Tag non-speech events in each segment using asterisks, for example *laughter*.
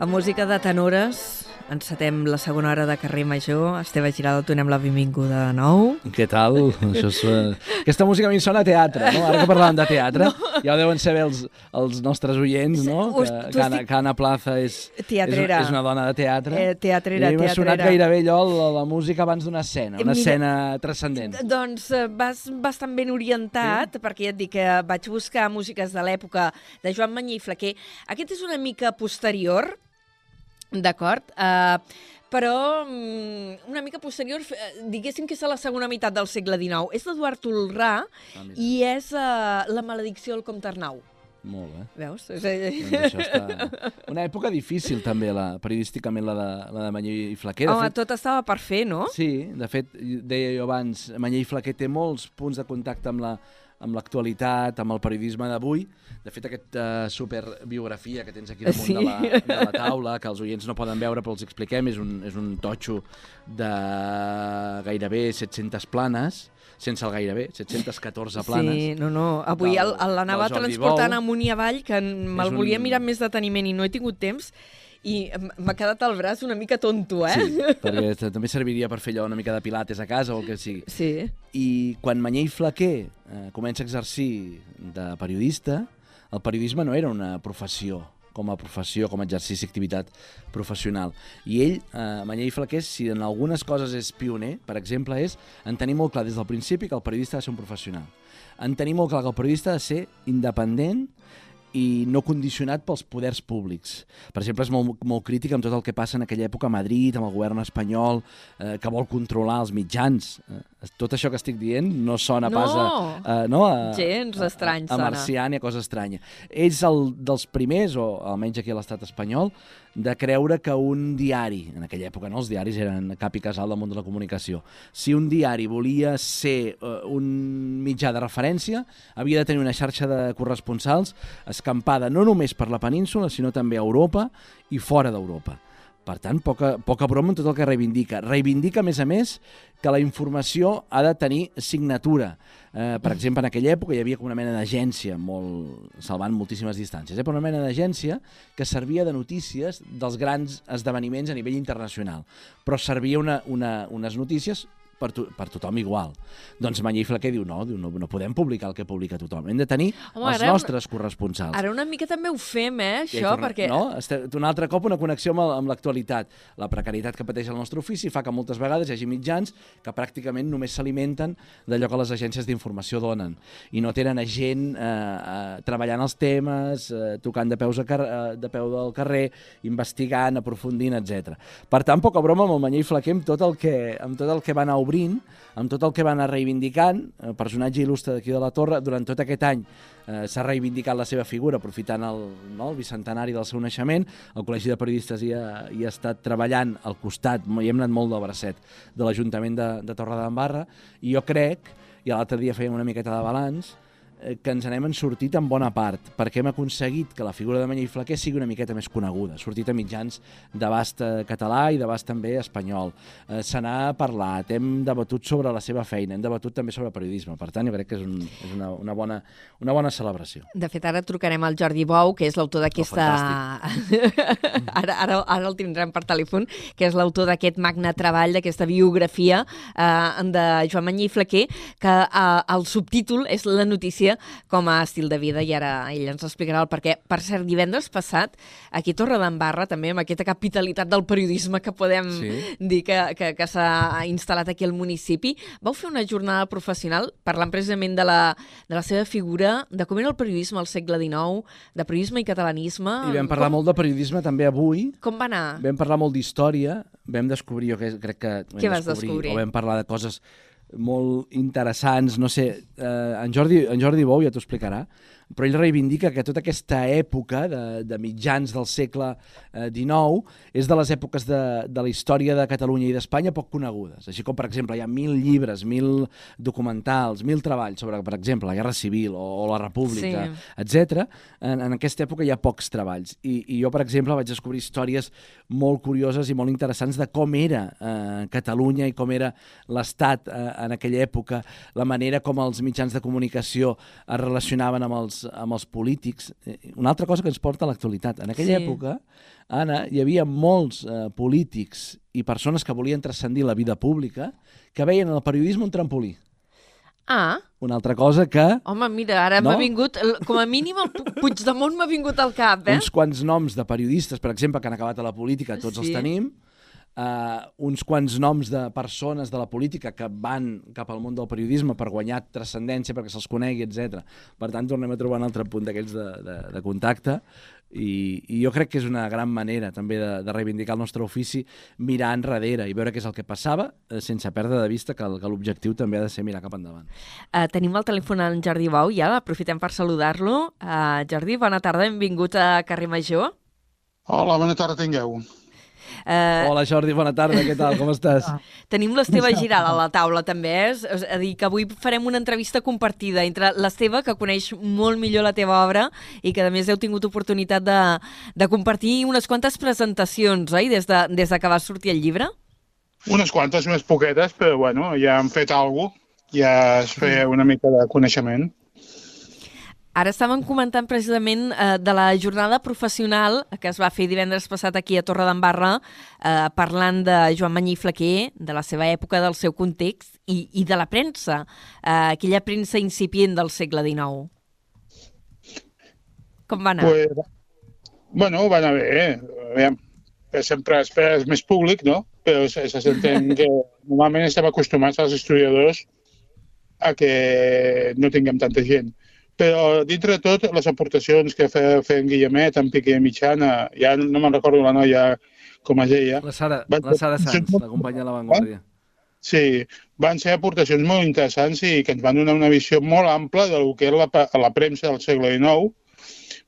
A música de tenores, encetem la segona hora de carrer major. Esteve Girado, donem la benvinguda de nou. Què tal? Això és, uh... Aquesta música a mi sona a teatre, no? Ara que parlàvem de teatre, no. ja ho deuen saber els, els nostres oients, no? Us- Que, que, Anna, que Anna Plaza és, Teatrera. és, és una dona de teatre. Eh, teatrera, I m'ha sonat gairebé allò, la, la música abans d'una escena, una Mira- escena transcendent. Doncs eh, vas bastant ben orientat, sí? perquè ja et dic que vaig buscar músiques de l'època de Joan Manyer i Flaquer. Aquest és una mica posterior, d'acord? Uh, però mm, una mica posterior, eh, diguéssim que és a la segona meitat del segle XIX. És d'Eduard Tolrà Ah, mira. i és uh, La maledicció del comte Arnau. Molt bé. Veus? Eh, Doncs això està... Una època difícil, també, la, periodísticament, la de, la de Manyer i Flaquer. De Home, fet, tot estava per fer, no? Sí, de fet, deia jo abans, Manyer i Flaquer té molts punts de contacte amb la amb l'actualitat, amb el periodisme d'avui. De fet, aquesta uh, superbiografia que tens aquí damunt Sí. de, la, de la taula, que els oients no poden veure, però els expliquem, és un, és un totxo de gairebé 700 planes, sense el gairebé, 714 planes. Sí, no, no. Avui l'anava transportant Bou. amunt i avall, que me'l un- volia mirar amb més deteniment i no he tingut temps, i m'ha quedat el braç una mica tonto, eh? Sí, *laughs* perquè també serviria per fer allò una mica de pilates a casa o el que sigui. Sí. I quan Manyer i Flaquer eh, comença a exercir de periodista, el periodisme no era una professió com a professió, com a exercici, activitat professional. I ell, eh, Manyer i Flaquer, si en algunes coses és pioner, per exemple, és en tenir molt clar des del principi que el periodista ha de ser un professional. En tenir molt clar que el periodista ha de ser independent i no condicionat pels poders públics. Per exemple, és molt, molt crític amb tot el que passa en aquella època a Madrid, amb el govern espanyol, eh, que vol controlar els mitjans. Eh, tot això que estic dient no sona No. pas a... Eh, no, a, Gens estrany a, a sona. marcià ni a cosa estranya. És el dels primers, o almenys aquí a l'estat espanyol, de creure que un diari, en aquella època no, els diaris eren cap i casal del món de la comunicació, si un diari volia ser uh, un mitjà de referència, havia de tenir una xarxa de corresponsals escampada no només per la península, sinó també a Europa i fora d'Europa. Per tant, poca, poca broma en tot el que reivindica. Reivindica, a més a més, que la informació ha de tenir signatura. Eh, per exemple, en aquella època hi havia com una mena d'agència, molt, salvant moltíssimes distàncies, eh, però una mena d'agència que servia de notícies dels grans esdeveniments a nivell internacional, però servia una, una, unes notícies per, to, per tothom igual. Doncs Manyer i Flaquer diu no, diu, no, no podem publicar el que publica tothom, hem de tenir Home, els ara- nostres corresponsals. Ara una mica també ho fem, eh, això, torna- perquè... No? Este- Un altre cop una connexió amb, amb l'actualitat. La precarietat que pateix el nostre ofici fa que moltes vegades hi hagi mitjans que pràcticament només s'alimenten d'allò que les agències d'informació donen i no tenen a gent eh, eh, treballant els temes, eh, tocant de, peus a car eh, de peu del carrer, investigant, aprofundint, etc. Per tant, poca broma amb el Manyer i Flaquer amb tot el que, amb tot el que va anar obrint, amb tot el que va anar reivindicant, el personatge il·lustre d'aquí de la Torre, durant tot aquest any eh, s'ha reivindicat la seva figura aprofitant el, no, el bicentenari del seu naixement. El Col·legi de Periodistes hi ha, hi ha estat treballant al costat, hi hem anat molt del bracet, de l'Ajuntament de, de Torre d'Embarra, i jo crec, i l'altre dia fèiem una miqueta de balanç, que ens n'hem sortit en bona part, perquè hem aconseguit que la figura de Manyer i Flaquer sigui una miqueta més coneguda, ha sortit a mitjans d'abast eh, català i d'abast també espanyol. Eh, Se n'ha parlat, hem debatut sobre la seva feina, hem debatut també sobre periodisme, per tant jo crec que és, un, és una, una, bona, una bona celebració. De fet, ara trucarem al Jordi Bou, que és l'autor d'aquesta... *laughs* ara, ara, ara el tindrem per telèfon, que és l'autor d'aquest magne treball, d'aquesta biografia eh, de Joan Manyer i Flaquer, que eh, el subtítol és La notícia com a estil de vida, i ara ell ens explicarà el perquè. Per cert, divendres passat, aquí a Torre d'Embarra, també amb aquesta capitalitat del periodisme que podem Sí. dir que, que, que s'ha instal·lat aquí al municipi, vau fer una jornada professional parlant precisament de la, de la seva figura, de com era el periodisme al segle XIX, de periodisme i catalanisme. I vam parlar com, molt de periodisme també avui, Com va anar? vam parlar molt d'història, vam descobrir, jo crec que... Què vas descobrir? O vam parlar de coses molt interessants, no sé, eh, en, Jordi, en Jordi Bou ja t'ho explicarà, però ell reivindica que tota aquesta època de, de mitjans del segle eh, XIX és de les èpoques de, de la història de Catalunya i d'Espanya poc conegudes. Així com, per exemple, hi ha mil llibres, mil documentals, mil treballs sobre, per exemple, la Guerra Civil o, o la República, Sí. etc. En, en aquesta època hi ha pocs treballs. I, I jo, per exemple, vaig descobrir històries molt curioses i molt interessants de com era eh, Catalunya i com era l'Estat eh, en aquella època, la manera com els mitjans de comunicació es relacionaven amb els, els, amb els polítics, eh, una altra cosa que ens porta a l'actualitat. En aquella Sí. època, Anna, hi havia molts eh, polítics i persones que volien transcendir la vida pública que veien en el periodisme un trampolí. Ah, Una altra cosa que home, mira, ara No? m'ha vingut, com a mínim el Pu- Puigdemont m'ha vingut al cap, eh? uns quants noms de periodistes, per exemple, que han acabat a la política, tots Sí. els tenim, uh, uns quants noms de persones de la política que van cap al món del periodisme per guanyar transcendència, perquè se'ls conegui, etc. Per tant, tornem a trobar un altre punt d'aquells de, de, de contacte i, i jo crec que és una gran manera també de, de reivindicar el nostre ofici mirar enrere i veure què és el que passava eh, sense perdre de vista que, el- que l'objectiu també ha de ser mirar cap endavant. Uh, tenim al telèfon en Jordi Bou, ja aprofitem per saludar-lo. Uh, Jordi, bona tarda, benvingut a Carrer Major. Hola, bona tarda tingueu. Uh, Hola Jordi, bona tarda, què tal, com estàs? Tenim l'Esteve Giral a la taula, també. Eh? És és a dir, que avui farem una entrevista compartida entre l'Esteve, que coneix molt millor la teva obra i que, a més, heu tingut oportunitat de, de compartir unes quantes presentacions, oi?, des de, des de que va sortir el llibre. Unes quantes, unes poquetes, però bueno, ja hem fet alguna cosa, ja es feia una mica de coneixement. Ara estàvem comentant precisament eh, de la jornada professional que es va fer divendres passat aquí a Torredembarra eh, parlant de Joan Manyí Flaquer, de la seva època, del seu context i, i de la premsa, eh, aquella premsa incipient del segle XIX. Com va anar? Pues, bueno, va anar bé. Aviam, sempre esperes més públic, no? Però se, se s'entén *laughs* que normalment estem acostumats als historiadors a que no tinguem tanta gent. Però, dintre de tot, les aportacions que feia, feia en Guillemet, en Piqué Mitjana, ja no me'n recordo la noia com es deia, La Sara, Va- la Sara Sanz, la companya de la Vanguardia. Sí, van ser aportacions molt interessants i que ens van donar una visió molt ampla del que era la, la premsa del segle XIX,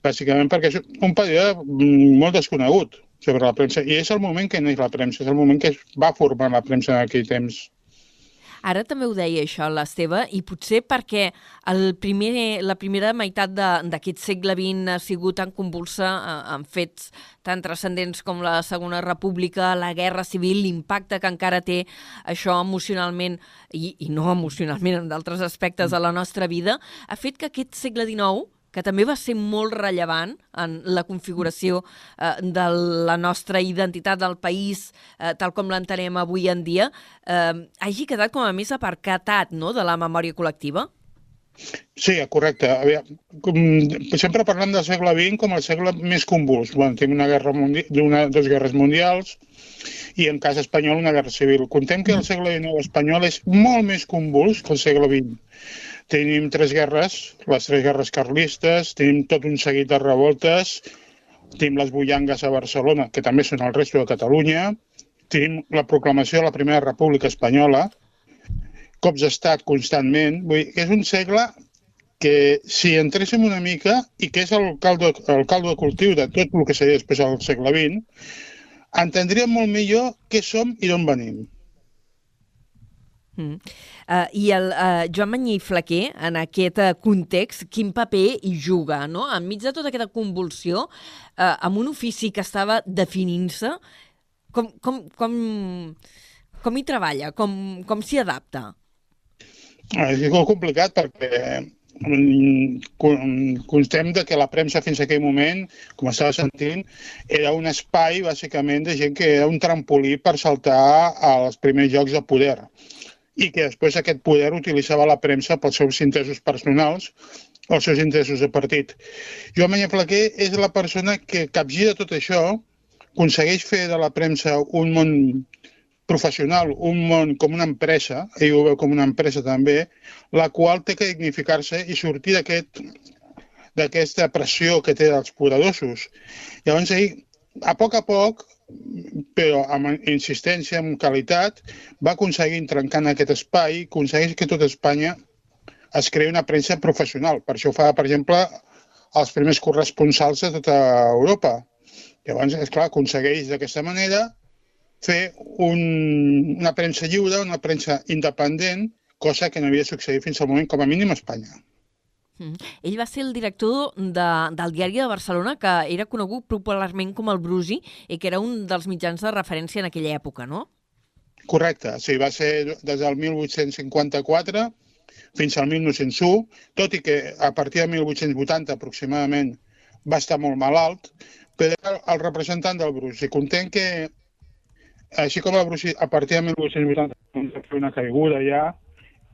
bàsicament perquè és un període mm, molt desconegut sobre la premsa, i és el moment que neix la premsa, és el moment que es va formar la premsa en aquell temps. Ara també ho deia això, l'Esteve, i potser perquè el primer, la primera meitat d'aquest segle XX ha sigut tan convulsa eh, amb fets tan transcendents com la Segona República, la Guerra Civil, l'impacte que encara té això emocionalment i, i no emocionalment en d'altres aspectes de la nostra vida, ha fet que aquest segle XIX que també va ser molt rellevant en la configuració eh, de la nostra identitat del país, eh, tal com l'entenem avui en dia, eh, hagi quedat com a més aparcatat no?, de la memòria col·lectiva? Sí, correcte. Aviam, com, sempre parlem del segle XX com el segle més convuls. Bueno, tenim una guerra una, dues guerres mundials i en cas espanyol una guerra civil. Contem que el segle XIX espanyol és molt més convuls que el segle XX. Tenim tres guerres, les tres guerres carlistes, tenim tot un seguit de revoltes, tenim les bullangues a Barcelona, que també són el resto de Catalunya, tenim la proclamació de la Primera República Espanyola, cops d'estat constantment. Vull dir, és un segle que si entréssim una mica, i que és el caldo, el caldo de cultiu de tot el que seria després del segle XX, entendríem molt millor què som i d'on venim. Uh, I el uh, Joan Manyí Flaquer, en aquest uh, context, quin paper hi juga, no? Enmig de tota aquesta convulsió, uh, amb un ofici que estava definint-se, com, com, com, com hi treballa? Com, com s'hi adapta? És molt complicat perquè mm, con- constem de que la premsa fins a aquell moment, com estava sentint, era un espai, bàsicament, de gent que era un trampolí per saltar als primers jocs de poder i que després aquest poder utilitzava la premsa pels seus interessos personals o els seus interessos de partit. Joan Mañé Flaquer és la persona que capgira tot això, aconsegueix fer de la premsa un món professional, un món com una empresa, ell ho veu com una empresa també, la qual té que dignificar-se i sortir d'aquest d'aquesta pressió que té dels poderosos. Llavors ell, a poc a poc, però amb insistència, amb qualitat, va aconseguir trencar en aquest espai, aconsegueix que tot Espanya es creï una premsa professional. Per això fa, per exemple, els primers corresponsals de tota Europa. Llavors, esclar, aconsegueix d'aquesta manera fer un, una premsa lliure, una premsa independent, cosa que no havia succeït fins al moment, com a mínim a Espanya. Mm. Ell va ser el director de, del Diari de Barcelona, que era conegut popularment com el Brusi i que era un dels mitjans de referència en aquella època, no? Correcte, sí, va ser des del 1854 fins al 1901, tot i que a partir de 1880 aproximadament va estar molt malalt, però era el representant del Bruce. I content que, així com el Bruce a partir de 1880 va fer una caiguda ja,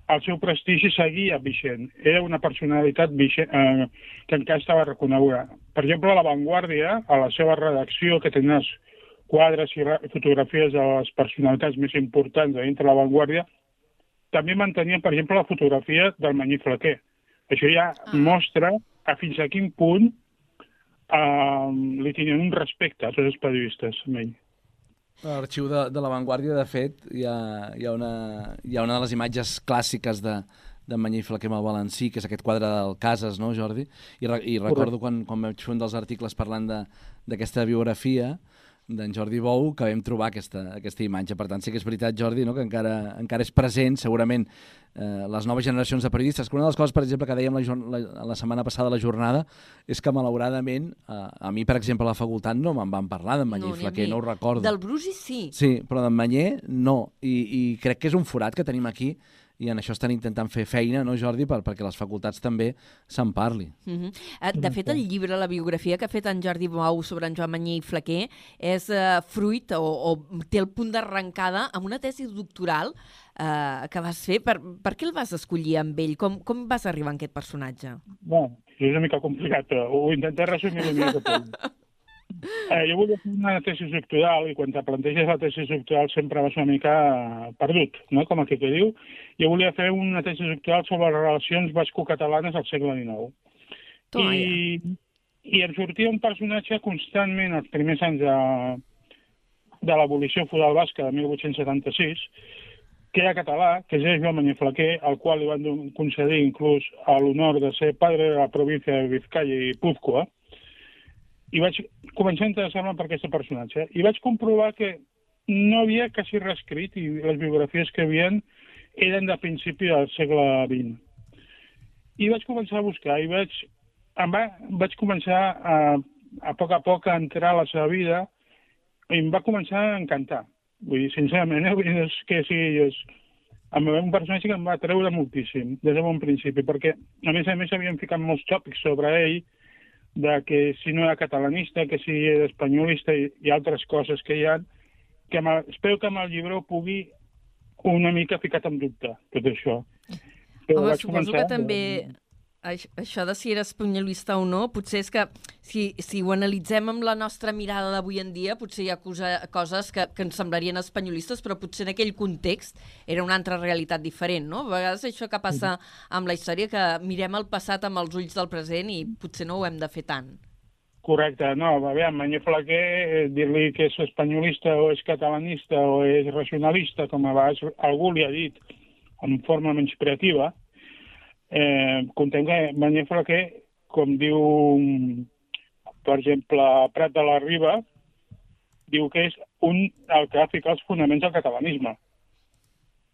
el seu prestigi seguia vigent. Era una personalitat vigent, eh, que encara estava reconeguda. Per exemple, a La Vanguardia, a la seva redacció, que tenia els quadres i fotografies de les personalitats més importants de dintre La Vanguardia, també mantenien, per exemple, la fotografia del Manyí Flaquer. Això ja ah. mostra a fins a quin punt eh, li tenien un respecte a tots els periodistes amb ell. L'arxiu de, de l'avantguàrdia, de fet, hi ha, hi, ha una, hi ha una de les imatges clàssiques de, de Manyí Flaquer amb el Valencí, que és aquest quadre del Cases, no, Jordi? I, re, i recordo quan, quan vaig fer un dels articles parlant d'aquesta biografia, d'en Jordi Bou que vam trobar aquesta, aquesta imatge. Per tant, sí que és veritat, Jordi, no? que encara, encara és present, segurament, eh, les noves generacions de periodistes. Que una de les coses, per exemple, que dèiem la, la, la setmana passada a la jornada és que, malauradament, eh, a mi, per exemple, a la facultat no me'n van parlar d'en Manyer no, Flaquer, no ho recordo. Del Brusi sí. Sí, però d'en Manyer no. I, I crec que és un forat que tenim aquí i en això estan intentant fer feina, no, Jordi, per, perquè les facultats també se'n parli. Uh mhm. -huh. De fet, el llibre, la biografia que ha fet en Jordi Bou sobre en Joan Manyí i Flaquer és uh, fruit o, o té el punt d'arrencada amb una tesi doctoral uh, que vas fer. Per, per què el vas escollir amb ell? Com, com vas arribar a aquest personatge? Bé, és una mica complicat. Ho intentaré resumir una mica. *laughs* Eh, jo volia fer una tesi doctoral i quan te planteges la tesi doctoral sempre vas una mica perdut, no? com aquí que diu. Jo volia fer una tesi doctoral sobre les relacions basco-catalanes al segle XIX. Toma, I, ja. I em sortia un personatge constantment als primers anys de, de l'abolició feudal basca de 1876, que era català, que és Joan Manuel Flaquer, al qual li van concedir inclús l'honor de ser padre de la província de Vizcaya i Púzcoa, i vaig començar a interessar-me per aquest personatge. I vaig comprovar que no havia quasi reescrit i les biografies que havien eren de principi del segle XX. I vaig començar a buscar i vaig, em va, vaig començar a, a poc a poc a entrar a la seva vida i em va començar a encantar. Vull dir, sincerament, eh? Vull dir, és que sigui... És, un personatge que em va treure moltíssim des de bon principi, perquè a més a més havien ficat molts tòpics sobre ell de que si no era catalanista, que si era espanyolista i, i altres coses que hi ha, que amb, espero que amb el llibre ho pugui una mica ficat en dubte, tot això. Però Home, suposo començar... que també això de si era espanyolista o no, potser és que si, si ho analitzem amb la nostra mirada d'avui en dia, potser hi ha cosa, coses que, que ens semblarien espanyolistes, però potser en aquell context era una altra realitat diferent, no? A vegades això que passa amb la història, que mirem el passat amb els ulls del present i potser no ho hem de fer tant. Correcte, no, a veure, Manyer Flaquer, eh, dir-li que és espanyolista o és catalanista o és racionalista, com a vegades algú li ha dit, en forma menys creativa, eh, contem que Manyer Flaquer, com diu, per exemple, Prat de la Riba, diu que és un el que ha ficat els fonaments del catalanisme.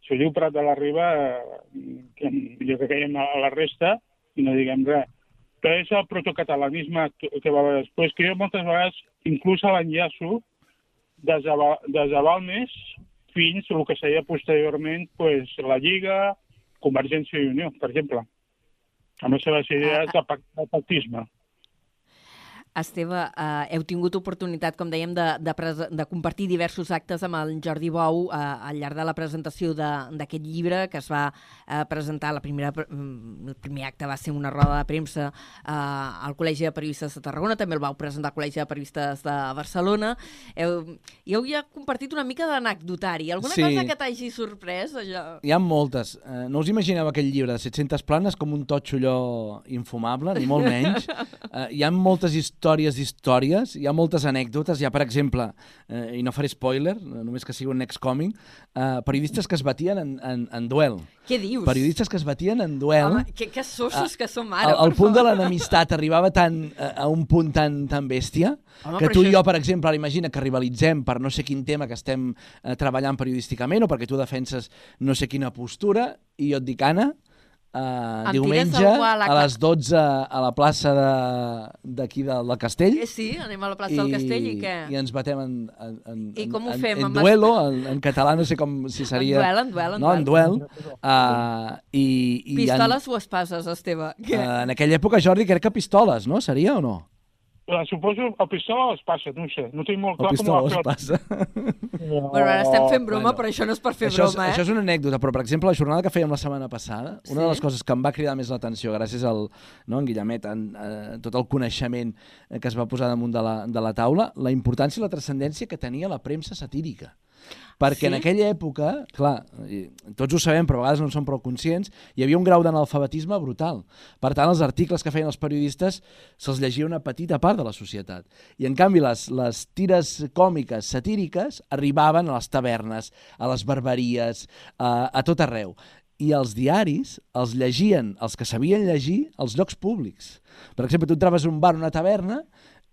Si ho diu Prat de la Riba, eh, que jo que caiem a la resta i no diguem res. Però és el protocatalanisme que va haver després, que jo moltes vegades inclús l'enllaço des de Balmes fins el que seria posteriorment pues, la Lliga, Convergència i Unió, per exemple, amb les seves idees ah, de pactisme. Esteve, eh, heu tingut oportunitat, com dèiem, de, de, de compartir diversos actes amb el Jordi Bou eh, al llarg de la presentació d'aquest llibre que es va eh, presentar. La primera, mm, el primer acte va ser una roda de premsa eh, al Col·legi de Periodistes de Tarragona, també el vau presentar al Col·legi de Periodistes de Barcelona. Heu, i heu ja compartit una mica d'anecdotari. Alguna sí. cosa que t'hagi sorprès? Allò? Hi ha moltes. Eh, no us imagineu aquell llibre de 700 planes com un totxo allò infumable, ni molt menys. *laughs* eh, hi ha moltes històries històries d'històries, hi ha moltes anècdotes, hi ha, per exemple, eh, i no faré spoiler, només que sigui un next coming, eh, periodistes que es batien en, en, en duel. Què dius? Periodistes que es batien en duel. Home, que, que sossos eh, que som ara, El, el punt de l'enemistat arribava tan, a, a un punt tan, tan bèstia Home, que tu i jo, per exemple, ara imagina que rivalitzem per no sé quin tema que estem eh, treballant periodísticament o perquè tu defenses no sé quina postura i jo et dic, Anna, Uh, Em diumenge a la a les 12 a la plaça d'aquí de, del Castell Eh, sí, anem a la plaça del Castell i què? i ens batem en, en, en, I com ho en, fem? en, Amb duelo, en, en català no sé com si seria... En duel, en duel, en no, en duel. duel. Uh, i, i Pistoles o espases, Esteve? En, uh, en aquella època, Jordi, crec que pistoles, no? Seria o no? Eh, Suposo el pistola es passa, no ho sé. No tinc molt El clar com ho va fer. passa. el- Bueno, ara estem fent broma, bueno. però això no és per fer això, és, broma, eh? això és una anècdota, però per exemple la jornada que fèiem la setmana passada, una Sí. de les coses que em va cridar més l'atenció gràcies al no, en Guillemet, en, eh, tot el coneixement eh, que es va posar damunt de la, de la taula, la importància i la transcendència que tenia la premsa satírica. Perquè Sí? en aquella època, clar, tots ho sabem, però a vegades no en som prou conscients, hi havia un grau d'analfabetisme brutal. Per tant, els articles que feien els periodistes se'ls llegia una petita part de la societat. I, en canvi, les, les tires còmiques, satíriques, arribaven a les tavernes, a les barberies, a, a tot arreu. I els diaris els llegien, els que sabien llegir, als llocs públics. Per exemple, tu entraves a un bar o una taverna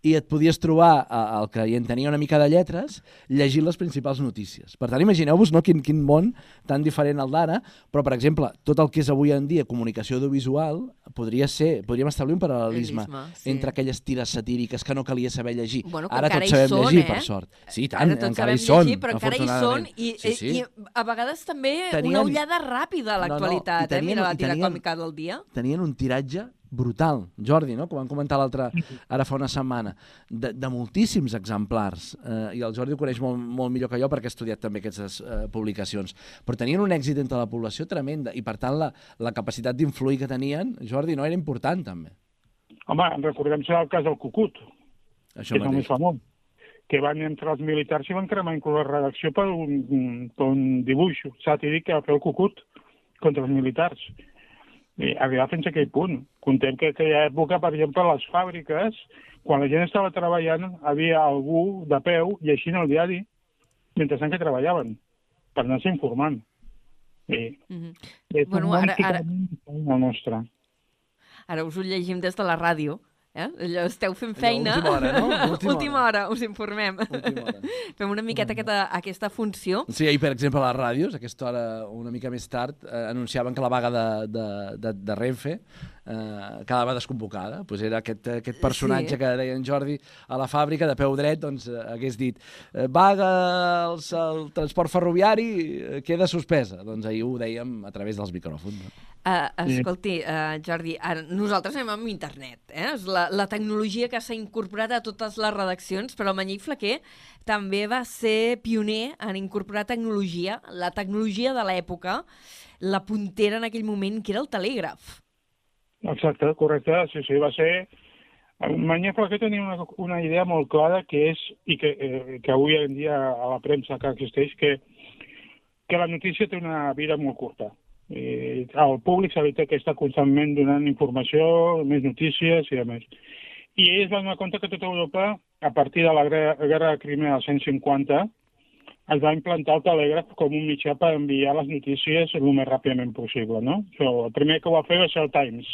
i et podies trobar el que hi entenia una mica de lletres llegint les principals notícies. Per tant, imagineu-vos no, quin, quin món tan diferent al d'ara, però, per exemple, tot el que és avui en dia comunicació audiovisual podria ser, podríem establir un paral·lelisme sí. entre aquelles tires satíriques que no calia saber llegir. Bueno, Ara tots sabem són, llegir, eh? per sort. Sí, tant, Ara tots encara sabem hi són, llegir, però encara hi són i, sí, sí. i a vegades també Tenien- una ullada ràpida a No, no, l'actualitat, i tenien- eh? Mira la tira tenien- còmica del dia. tenien un tiratge brutal, Jordi, no? com vam comentar l'altre, ara fa una setmana, de, de moltíssims exemplars, eh, i el Jordi ho coneix molt, molt millor que jo perquè ha estudiat també aquestes eh, publicacions, però tenien un èxit entre la població tremenda, i per tant la, la capacitat d'influir que tenien, Jordi, no era important també. Home, recordem-se el cas del Cucut, Això que és el més famós, que van entrar els militars i van cremar inclús la redacció per un, per un dibuix satíric que va fer el Cucut contra els militars. I arribar fins a aquell punt. Contem que en aquella època, per exemple, les fàbriques, quan la gent estava treballant, havia algú de peu llegint el diari mentre que treballaven, per anar-se informant. I Mhm. és Bueno, un ara- ara- al nostre. Ara us ho llegim des de la ràdio. Eh? Allò, esteu fent Allò, feina. última hora, no? *laughs* Última última hora, us informem. Última hora. *laughs* Fem una miqueta aquesta, aquesta funció. Sí, ahir, per exemple, a les ràdios, a aquesta hora, una mica més tard, eh, anunciaven que la vaga de, de, de, de Renfe eh, quedava desconvocada. Pues era aquest, aquest personatge Sí. que deia en Jordi a la fàbrica, de peu dret, doncs eh, hagués dit eh, vaga els, el transport ferroviari eh, queda suspesa. Doncs ahir ho dèiem a través dels micròfons. No? Uh, escolti, uh, Jordi, ara, nosaltres anem amb internet. Eh? És la, la tecnologia que s'ha incorporat a totes les redaccions, però el Manyí Flaquer també va ser pioner en incorporar tecnologia, la tecnologia de l'època, la puntera en aquell moment, que era el telègraf. Exacte, correcte, sí, sí, va ser... Mañé Flaquer tenia una, una idea molt clara que és, i que, eh, que avui en dia a la premsa que existeix, que, que la notícia té una vida molt curta. I el públic s'havia que està constantment donant informació, més notícies i a més. I ells van donar compte que tota Europa, a partir de la guerra de Crimea del 150, es va implantar el telègraf com un mitjà per enviar les notícies el més ràpidament possible. No? Això, el primer que va fer va ser el Times.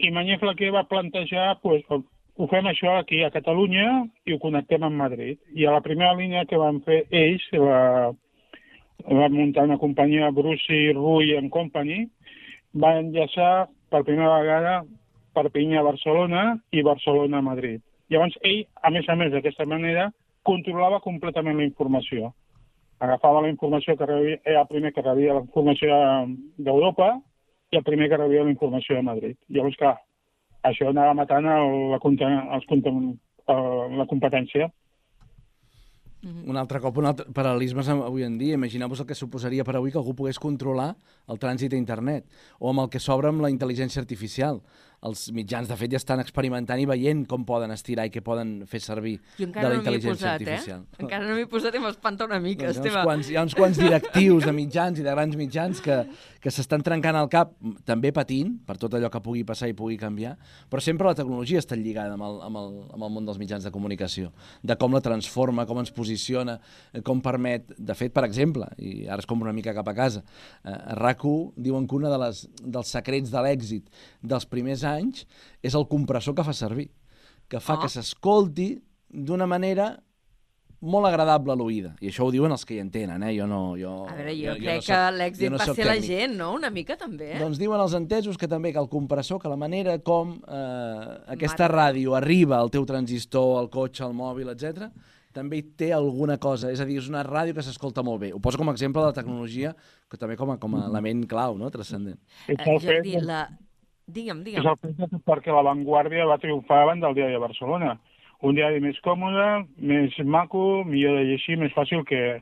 I Mañé Flaquer va plantejar, pues, ho fem això aquí a Catalunya i ho connectem amb Madrid. I a la primera línia que van fer ells, la, van muntar una companyia Bruce Ruy and Company, va enllaçar per primera vegada Perpinyà a Barcelona i Barcelona a Madrid. Llavors ell, a més a més d'aquesta manera, controlava completament la informació. Agafava la informació que rebia, era el primer que rebia la informació d'Europa i el primer que rebia la informació de Madrid. Llavors, clar, això anava matant el, la, els, el, la competència. Un altre cop, un altre paral·lelisme avui en dia. Imagineu-vos el que suposaria per avui que algú pogués controlar el trànsit a internet o amb el que s'obre amb la intel·ligència artificial. Els mitjans, de fet, ja estan experimentant i veient com poden estirar i què poden fer servir de la no intel·ligència posat, artificial. eh? Encara no m'hi he posat i m'espanta una mica, Doncs hi, ha Esteve. uns quants, hi ha uns quants directius de mitjans i de grans mitjans que, que s'estan trencant el cap, també patint per tot allò que pugui passar i pugui canviar, però sempre la tecnologia està lligada amb el, amb el, amb el món dels mitjans de comunicació, de com la transforma, com ens posiciona, eh, com permet... De fet, per exemple, i ara es compra una mica cap a casa, eh, a RAC1 diuen que un de les, dels secrets de l'èxit dels primers anys és el compressor que fa servir, que fa Ah. que s'escolti d'una manera molt agradable a l'oïda. I això ho diuen els que hi entenen, eh? Jo no... Jo, A veure, jo, jo, crec no que l'èxit jo no va ser la tècnic. gent, no? Una mica també. Doncs diuen els entesos que també que el compressor, que la manera com eh, aquesta Mare. ràdio arriba al teu transistor, al cotxe, al mòbil, etc, també hi té alguna cosa. És a dir, és una ràdio que s'escolta molt bé. Ho poso com a exemple de la tecnologia, que també com a, com a element clau, no?, transcendent. Eh, Jordi, la... Digue'm, és digue'm. el fet perquè la Vanguardia va triomfar davant del diari de Barcelona. Un diari més còmode, més maco, millor de llegir, més fàcil que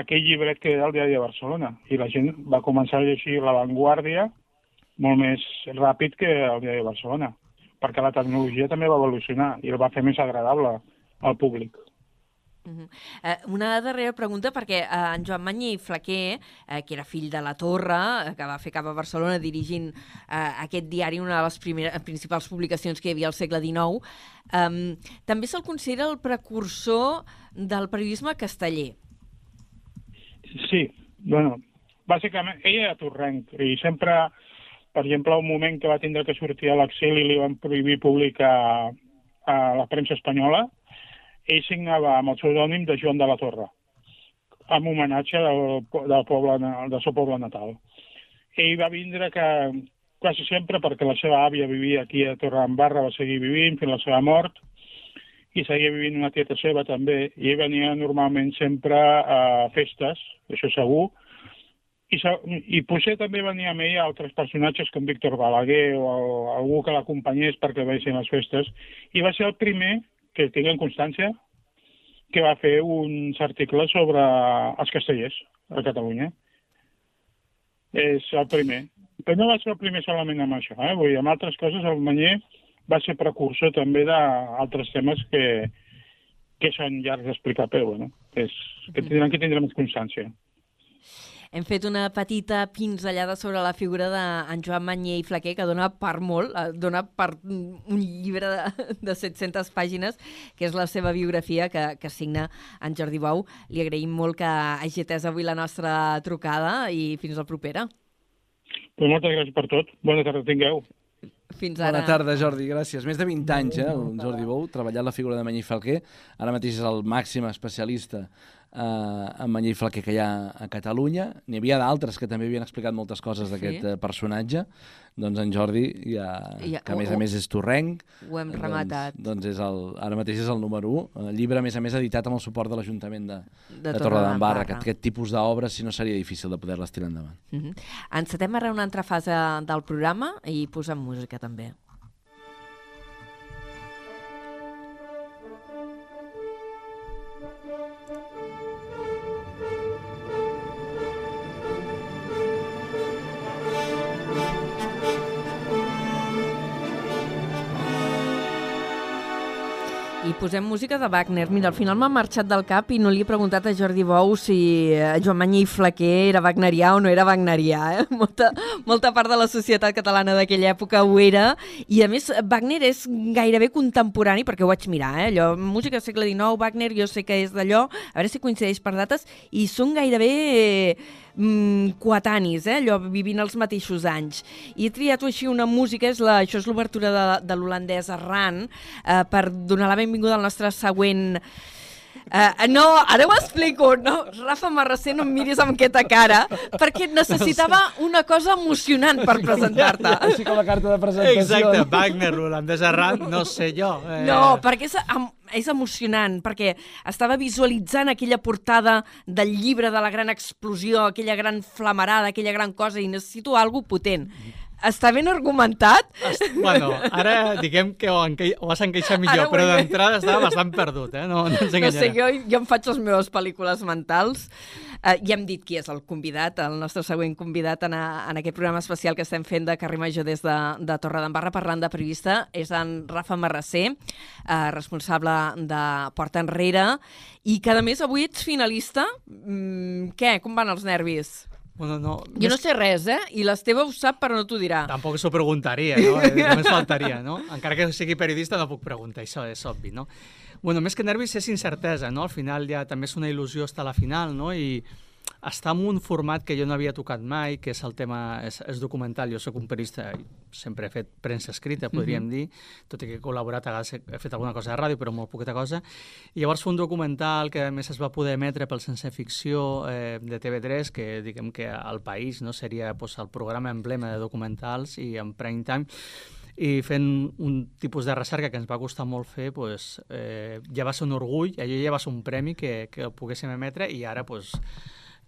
aquell llibret que era el diari de Barcelona. I la gent va començar a llegir la Vanguardia molt més ràpid que el diari de Barcelona, perquè la tecnologia també va evolucionar i el va fer més agradable al públic. Mhm. Eh, una darrera pregunta, perquè eh, en Joan Manyer Flaquer, eh, que era fill de la Torre, eh, que va fer cap a Barcelona dirigint eh, aquest diari, una de les primeres, principals publicacions que hi havia al segle XIX, eh, també se'l considera el precursor del periodisme casteller. Sí, bueno, bàsicament, ell era torrenc i sempre, per exemple, un moment que va tindre que sortir a l'exili li van prohibir publicar a la premsa espanyola, ell signava amb el pseudònim de Joan de la Torre, amb homenatge del, del, poble, del seu poble natal. Ell va vindre que quasi sempre perquè la seva àvia vivia aquí a Torredembarra, va seguir vivint fins la seva mort, i seguia vivint una tieta seva també, i ell venia normalment sempre a festes, això segur, i, i potser també venia amb ell altres personatges com Víctor Balaguer o algú que l'acompanyés perquè veiessin les festes, i va ser el primer, que tinguem constància, que va fer uns articles sobre els castellers a Catalunya. És el primer. Però no va ser el primer solament amb això, eh? Vull dir, amb altres coses el Manyer va ser precursor també d'altres temes que, que són llargs d'explicar, però bueno, és, que tindran que tindre més constància. Hem fet una petita pinzellada sobre la figura d'en Joan Manyer i Flaquer, que dona per molt, eh, dona per un llibre de, de 700 pàgines, que és la seva biografia, que, que signa en Jordi Bou. Li agraïm molt que hagi atès avui la nostra trucada i fins la propera. Però moltes gràcies per tot. Bona tarda, tingueu. Fins ara. Bona tarda, Jordi, gràcies. Més de 20 anys, eh, el Jordi Bou, treballant la figura de Manyer i Falquer. Ara mateix és el màxim especialista eh, en Manyer i Falquer que hi ha a Catalunya. N'hi havia d'altres que també havien explicat moltes coses d'aquest Sí. eh, personatge. Doncs en Jordi, ja, Ja, que a més a més és torrenc, Ho hem doncs, rematat. Doncs és el, ara mateix és el número 1. El llibre, a més a més, editat amb el suport de l'Ajuntament de, De de, Torredembarra. Aquest, aquest tipus d'obres, si no, seria difícil de poder-les tirar endavant. Uh -huh. Encetem ara una altra fase del programa i posem música també. Posem música de Wagner. Mira, al final m'ha marxat del cap i no li he preguntat a Jordi Bou si eh, Joan Manyer i Flaquer era wagnerià o no era wagnerià. Eh? *laughs* Molta, molta part de la societat catalana d'aquella època ho era. I a més, Wagner és gairebé contemporani, perquè ho vaig mirar, eh? Allò, música segle XIX, Wagner, jo sé que és d'allò, a veure si coincideix per dates, i són gairebé... Eh, mm, coetanis, eh? allò, vivint els mateixos anys. I he triat així una música, és la, això és l'obertura de, de l'holandès Arran, eh, per donar la benvinguda al nostre següent... Uh, no, ara ho explico. No, Rafa Marrasser, no em miris amb aquesta cara, perquè necessitava una cosa emocionant per presentar-te. Així com la carta de presentació. Exacte, Wagner, l'holandès Arran, no sé jo. Eh, No, perquè és, em- és emocionant, perquè estava visualitzant aquella portada del llibre de la gran explosió, aquella gran flamarada, aquella gran cosa, i necessito algo potent. Està ben argumentat? Est- Bueno, ara diguem que ho, ho has encaixat millor, Ara però d'entrada estava bastant perdut, eh? No, no No sé, jo, jo em faig les meves pel·lícules mentals. Uh, ja hem dit qui és el convidat, el nostre següent convidat en, a, en aquest programa especial que estem fent de Carrer Major des de, de Torredembarra parlant de periodista és en Rafa Marrasser, uh, responsable de Porta Enrere, i que a més avui ets finalista. Mm, què? Com van els nervis? Bueno, no, Jo no sé res, eh? I l'Esteve ho sap, però no t'ho dirà. Tampoc s'ho preguntaria, no? *laughs* Eh, Només faltaria, no? Encara que sigui periodista no puc preguntar, això és obvi, no? Bueno, més que nervis és incertesa, no? Al final ja també és una il·lusió estar a la final, no? I està en un format que jo no havia tocat mai, que és el tema, és, és documental. Jo sóc un periodista, sempre he fet premsa escrita, podríem mm -hmm. dir, tot i que he col·laborat, a vegades he fet alguna cosa de ràdio, però molt poqueta cosa. I llavors fer un documental que a més es va poder emetre pel Sense Ficció eh, de TV3, que diguem que al país no seria pues, el programa emblema de documentals i en prime time, i fent un tipus de recerca que ens va costar molt fer, pues, eh, ja va ser un orgull, allò ja va ser un premi que, que el poguéssim emetre i ara pues,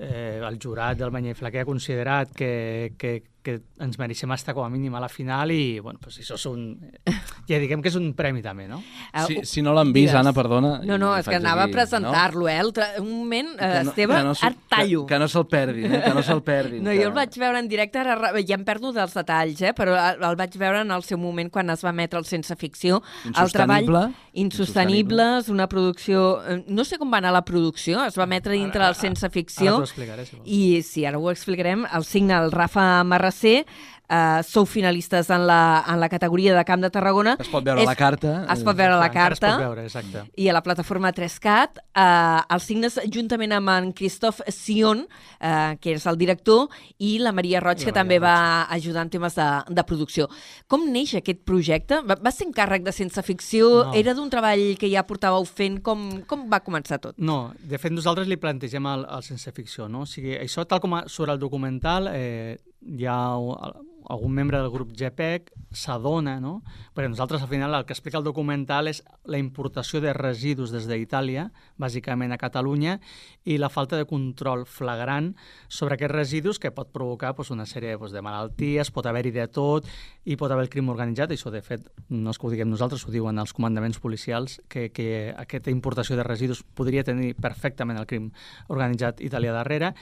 eh, el jurat del Banyefla que ha considerat que, que, que ens mereixem estar com a mínim a la final i, bueno, pues això és un... *laughs* Ja diguem que és un premi també, no? Si, si no l'han vist, Anna, perdona... No, no, és que anava aquí, a presentar-lo, no? eh? El Un moment, eh, no, Esteve, no et tallo. Que, que no se'l perdin, eh? que no se'l perdin. *laughs* No, que... jo el vaig veure en directe, ara ja em perdo dels detalls, eh? però el vaig veure en el seu moment quan es va emetre el Sense Ficció. El treball Insostenibles, una producció... Eh, no sé com va anar la producció, es va emetre dintre del Sense Ficció. Ara, ara si I sí, ara ho explicarem. El signa el Rafa Marrasser, Uh, sou finalistes en la, en la categoria de Camp de Tarragona. Es pot veure és, la carta. Es pot veure la carta. Es pot veure, exacte. I a la plataforma 3CAT, uh, els signes juntament amb en Christophe Sion, uh, que és el director, i la Maria Roig, la que Maria també Roig. va ajudar en temes de, de producció. Com neix aquest projecte? Va, va ser encàrrec de Sense Ficció? No. Era d'un treball que ja portàveu fent? Com, com va començar tot? No, de fet nosaltres li plantegem el, el Sense Ficció, no? O sigui, això, tal com a, sobre el documental, eh, hi ha algun membre del grup GPEC s'adona, no? perquè nosaltres al final el que explica el documental és la importació de residus des d'Itàlia, bàsicament a Catalunya, i la falta de control flagrant sobre aquests residus que pot provocar pues, una sèrie pues, de malalties, pot haver-hi de tot, i pot haver el crim organitzat, i això de fet no és que ho diguem nosaltres, ho diuen els comandaments policials, que, que aquesta importació de residus podria tenir perfectament el crim organitzat italià darrere,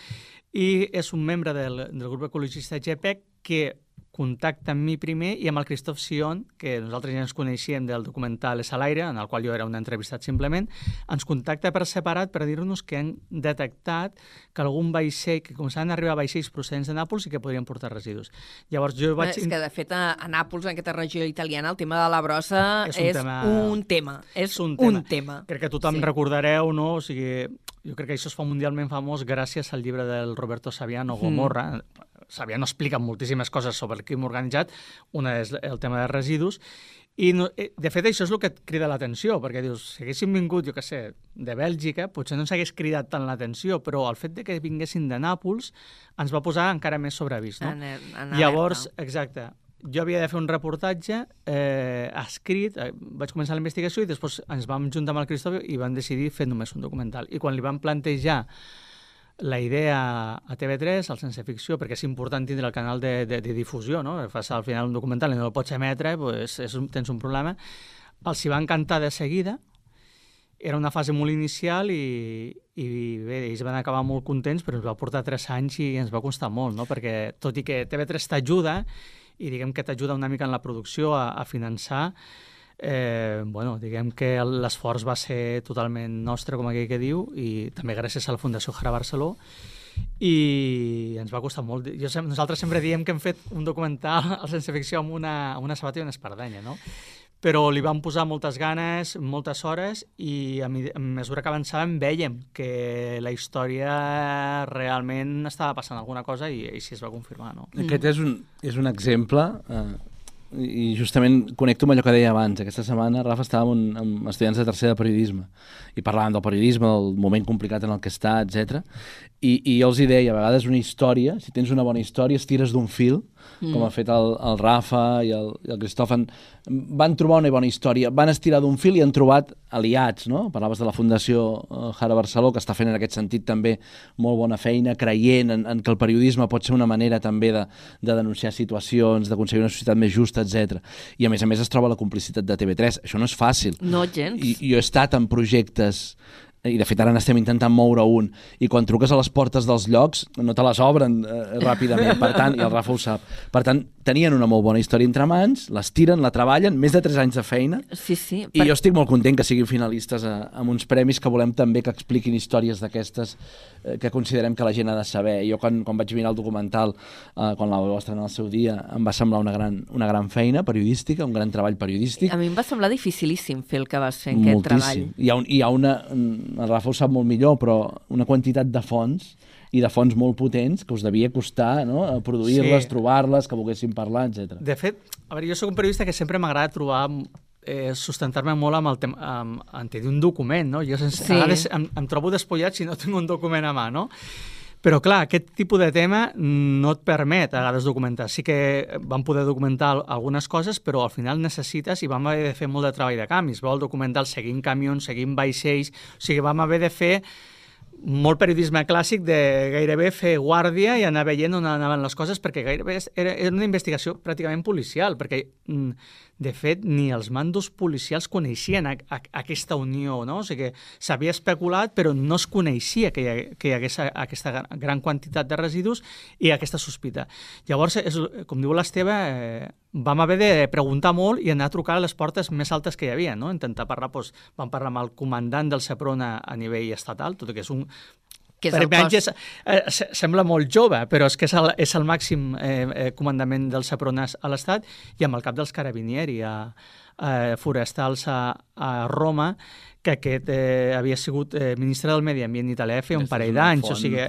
i és un membre del, del grup ecologista GPEC que contacta amb mi primer i amb el Christophe Sion, que nosaltres ja ens coneixíem del documental És a l'aire, en el qual jo era un entrevistat simplement, ens contacta per separat per dir-nos que han detectat que algun vaixell, que començaven a arribar vaixells procedents de Nàpols i que podrien portar residus. Llavors jo vaig... És que, de fet, a, a Nàpols, en aquesta regió italiana, el tema de la brossa és un, és tema... un tema. És, és un, tema. un tema. Crec que tothom sí. recordareu, no? O sigui, jo crec que això es fa mundialment famós gràcies al llibre del Roberto Saviano, Gomorra, mm Sabiano explica moltíssimes coses sobre el crim organitzat, una és el tema de residus, i no, eh, de fet això és el que et crida l'atenció, perquè dius, si haguéssim vingut, jo què sé, de Bèlgica, potser no ens hagués cridat tant l'atenció, però el fet de que vinguessin de Nàpols ens va posar encara més sobreavís, no? En, en Llavors, exacte, jo havia de fer un reportatge eh, escrit, eh, vaig començar la investigació i després ens vam juntar amb el Cristóbal i vam decidir fer només un documental. I quan li vam plantejar la idea a TV3, al Sense Ficció, perquè és important tindre el canal de, de, de difusió, no? Fas al final un documental i no el pots emetre, pues és un, tens un problema. Els hi va encantar de seguida, era una fase molt inicial i, i bé, ells van acabar molt contents, però ens va portar tres anys i ens va costar molt, no? perquè tot i que TV3 t'ajuda, i diguem que t'ajuda una mica en la producció a, a finançar, eh, bueno, diguem que l'esforç va ser totalment nostre, com aquell que diu, i també gràcies a la Fundació Jara Barceló, i ens va costar molt. Jo, nosaltres sempre diem que hem fet un documental *laughs* al Sense Ficció amb una, amb una sabata i una espardenya, no? però li vam posar moltes ganes, moltes hores, i a, a mesura que avançàvem vèiem que la història realment estava passant alguna cosa i així es va confirmar. No? Aquest és un, és un exemple eh, i justament connecto amb allò que deia abans. Aquesta setmana, Rafa, estàvem amb, amb estudiants de tercer de periodisme i parlàvem del periodisme, del moment complicat en el que està, etc. I, I jo els hi deia, a vegades una història, si tens una bona història, es tires d'un fil, mm. Com ha fet el, el Rafa i el, i el Cristòfan, van trobar una bona història, van estirar d'un fil i han trobat aliats, no? Parlaves de la Fundació eh, Jara Barceló, que està fent en aquest sentit també molt bona feina, creient en, en que el periodisme pot ser una manera també de, de denunciar situacions, d'aconseguir una societat més justa, etc. I a més a més es troba la complicitat de TV3. Això no és fàcil. No, gens. I, jo he estat en projectes i de fet ara n'estem intentant moure un. I quan truques a les portes dels llocs no te les obren eh, ràpidament. Per tant, i el Rafa ho sap, per tant tenien una molt bona història entre mans, les tiren, la treballen més de 3 anys de feina. Sí, sí, i per... jo estic molt content que siguin finalistes a, a uns premis que volem també que expliquin històries d'aquestes eh, que considerem que la gent ha de saber. Jo quan, quan vaig mirar el documental eh, quan la vau estrenar al seu dia em va semblar una gran, una gran feina periodística, un gran treball periodístic. A mi em va semblar dificilíssim fer el que vas fer en aquest Moltíssim. treball. Hi ha, un, hi ha una el Rafa ho sap molt millor, però una quantitat de fonts i de fonts molt potents que us devia costar no? produir-les, sí. trobar-les, que volguessin parlar, etc. De fet, a veure, jo sóc un periodista que sempre m'agrada trobar eh, sustentar-me molt amb el tema, amb, amb tenir un document, no? Jo sense, sí. a vegades em, em trobo despullat si no tinc un document a mà, no? Però, clar, aquest tipus de tema no et permet a vegades documentar. Sí que vam poder documentar algunes coses, però al final necessites i vam haver de fer molt de treball de canvis. Vol documental seguint camions, seguint vaixells... O sigui, vam haver de fer molt periodisme clàssic de gairebé fer guàrdia i anar veient on anaven les coses, perquè gairebé era, era una investigació pràcticament policial, perquè, mm, de fet, ni els mandos policials coneixien a, a, aquesta unió, no? O sigui, s'havia especulat, però no es coneixia que hi, ha, que hi hagués aquesta gran quantitat de residus i aquesta sospita. Llavors, és, com diu l'Esteve, eh, vam haver de preguntar molt i anar a trucar a les portes més altes que hi havia, no? Intentar parlar, doncs, vam parlar amb el comandant del Seprona a nivell estatal, tot i que és un que és per és, eh, sembla molt jove, però és que és el, és el màxim eh, eh, comandament del Sepronas a l'Estat i amb el cap dels Carabinieri a, a forestals a, a Roma, que aquest eh, havia sigut eh, ministre del Medi Ambient italià feia un parell d'anys, o sigui,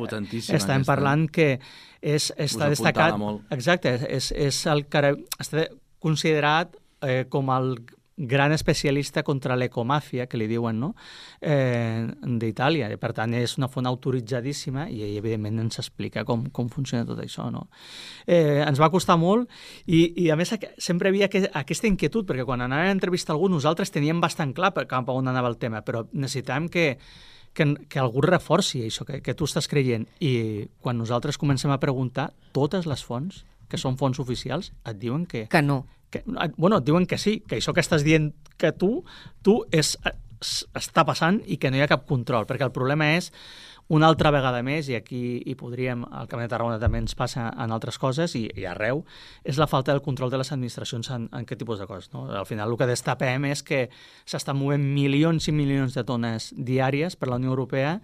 estem parlant que és, està destacat... Exacte, és, és el cara, està considerat eh, com el gran especialista contra l'ecomàfia, que li diuen, no?, eh, d'Itàlia. Per tant, és una font autoritzadíssima i, evidentment, ens explica com, com funciona tot això, no? Eh, ens va costar molt i, i a més, sempre havia que, aquesta inquietud, perquè quan anàvem a entrevistar algú, nosaltres teníem bastant clar cap a on anava el tema, però necessitàvem que, que, que algú reforci això que, que tu estàs creient. I quan nosaltres comencem a preguntar, totes les fonts, que són fonts oficials, et diuen que... Que no que, bueno, et diuen que sí, que això que estàs dient que tu, tu és, està passant i que no hi ha cap control, perquè el problema és una altra vegada més, i aquí hi podríem, al Camp de Tarragona també ens passa en altres coses, i, i arreu, és la falta del control de les administracions en, en aquest tipus de coses. No? Al final el que destapem és que s'estan movent milions i milions de tones diàries per la Unió Europea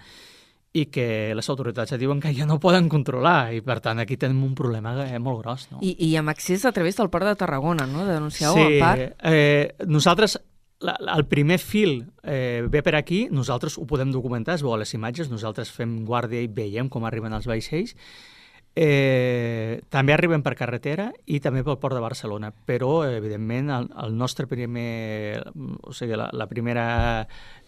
i que les autoritats ja diuen que ja no poden controlar i per tant aquí tenim un problema eh, molt gros. No? I, I amb accés a través del port de Tarragona, no? Denuncieu sí, el parc. Eh, nosaltres la, el primer fil eh, ve per aquí, nosaltres ho podem documentar, es veu les imatges, nosaltres fem guàrdia i veiem com arriben els vaixells, Eh, també arribem per carretera i també pel port de Barcelona, però evidentment el, el nostre primer, o sigui, la, la primera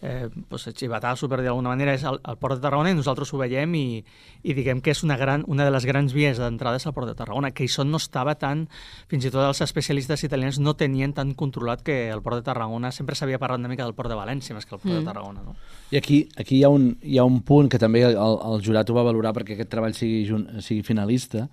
eh, pues, xivatasso per dir d'alguna manera és el, el port de Tarragona i nosaltres ho veiem i, i diguem que és una, gran, una de les grans vies d'entrada és el port de Tarragona, que això no estava tan, fins i tot els especialistes italians no tenien tan controlat que el port de Tarragona sempre s'havia parlat una mica del port de València més que el port mm. de Tarragona. No? I aquí, aquí hi, ha un, hi ha un punt que també el, el jurat ho va valorar perquè aquest treball sigui, sigui final finalista,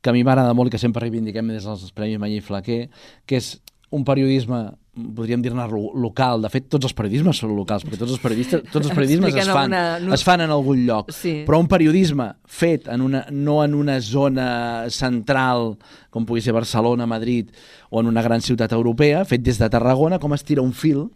que a mi m'agrada molt i que sempre reivindiquem des dels Premis Mañí Flaquer, que és un periodisme podríem dir-ne local. De fet, tots els periodismes són locals, perquè tots els, periodistes, tots els periodismes es fan, una... es fan en algun lloc. Sí. Però un periodisme fet en una, no en una zona central, com pugui ser Barcelona, Madrid, o en una gran ciutat europea, fet des de Tarragona, com es tira un fil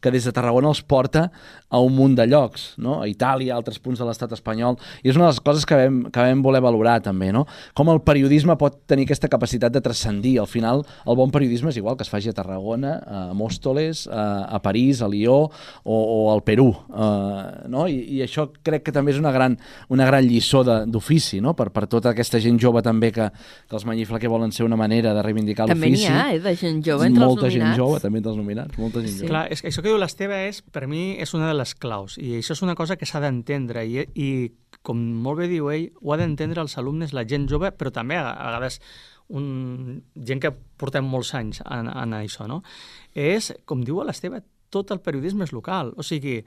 que des de Tarragona els porta a un munt de llocs, no? a Itàlia, a altres punts de l'estat espanyol, i és una de les coses que vam, que vam voler valorar també, no? com el periodisme pot tenir aquesta capacitat de transcendir. Al final, el bon periodisme és igual que es faci a Tarragona, a Mòstoles, a, a París, a Lió o, o al Perú. Uh, no? I, I això crec que també és una gran, una gran lliçó d'ofici no? per, per tota aquesta gent jove també que, que els Manyifla que volen ser una manera de reivindicar l'ofici. També n'hi ha, eh, de gent jove entre molta els nominats. Molta gent jove, també entre els nominats. Molta gent sí. jove. Clar, és que això que diu l'Esteve és, per mi, és una de les claus, i això és una cosa que s'ha d'entendre, i, i com molt bé diu ell, ho ha d'entendre els alumnes, la gent jove, però també a, a vegades un, gent que portem molts anys en, en això, no? És, com diu l'Esteve, tot el periodisme és local. O sigui,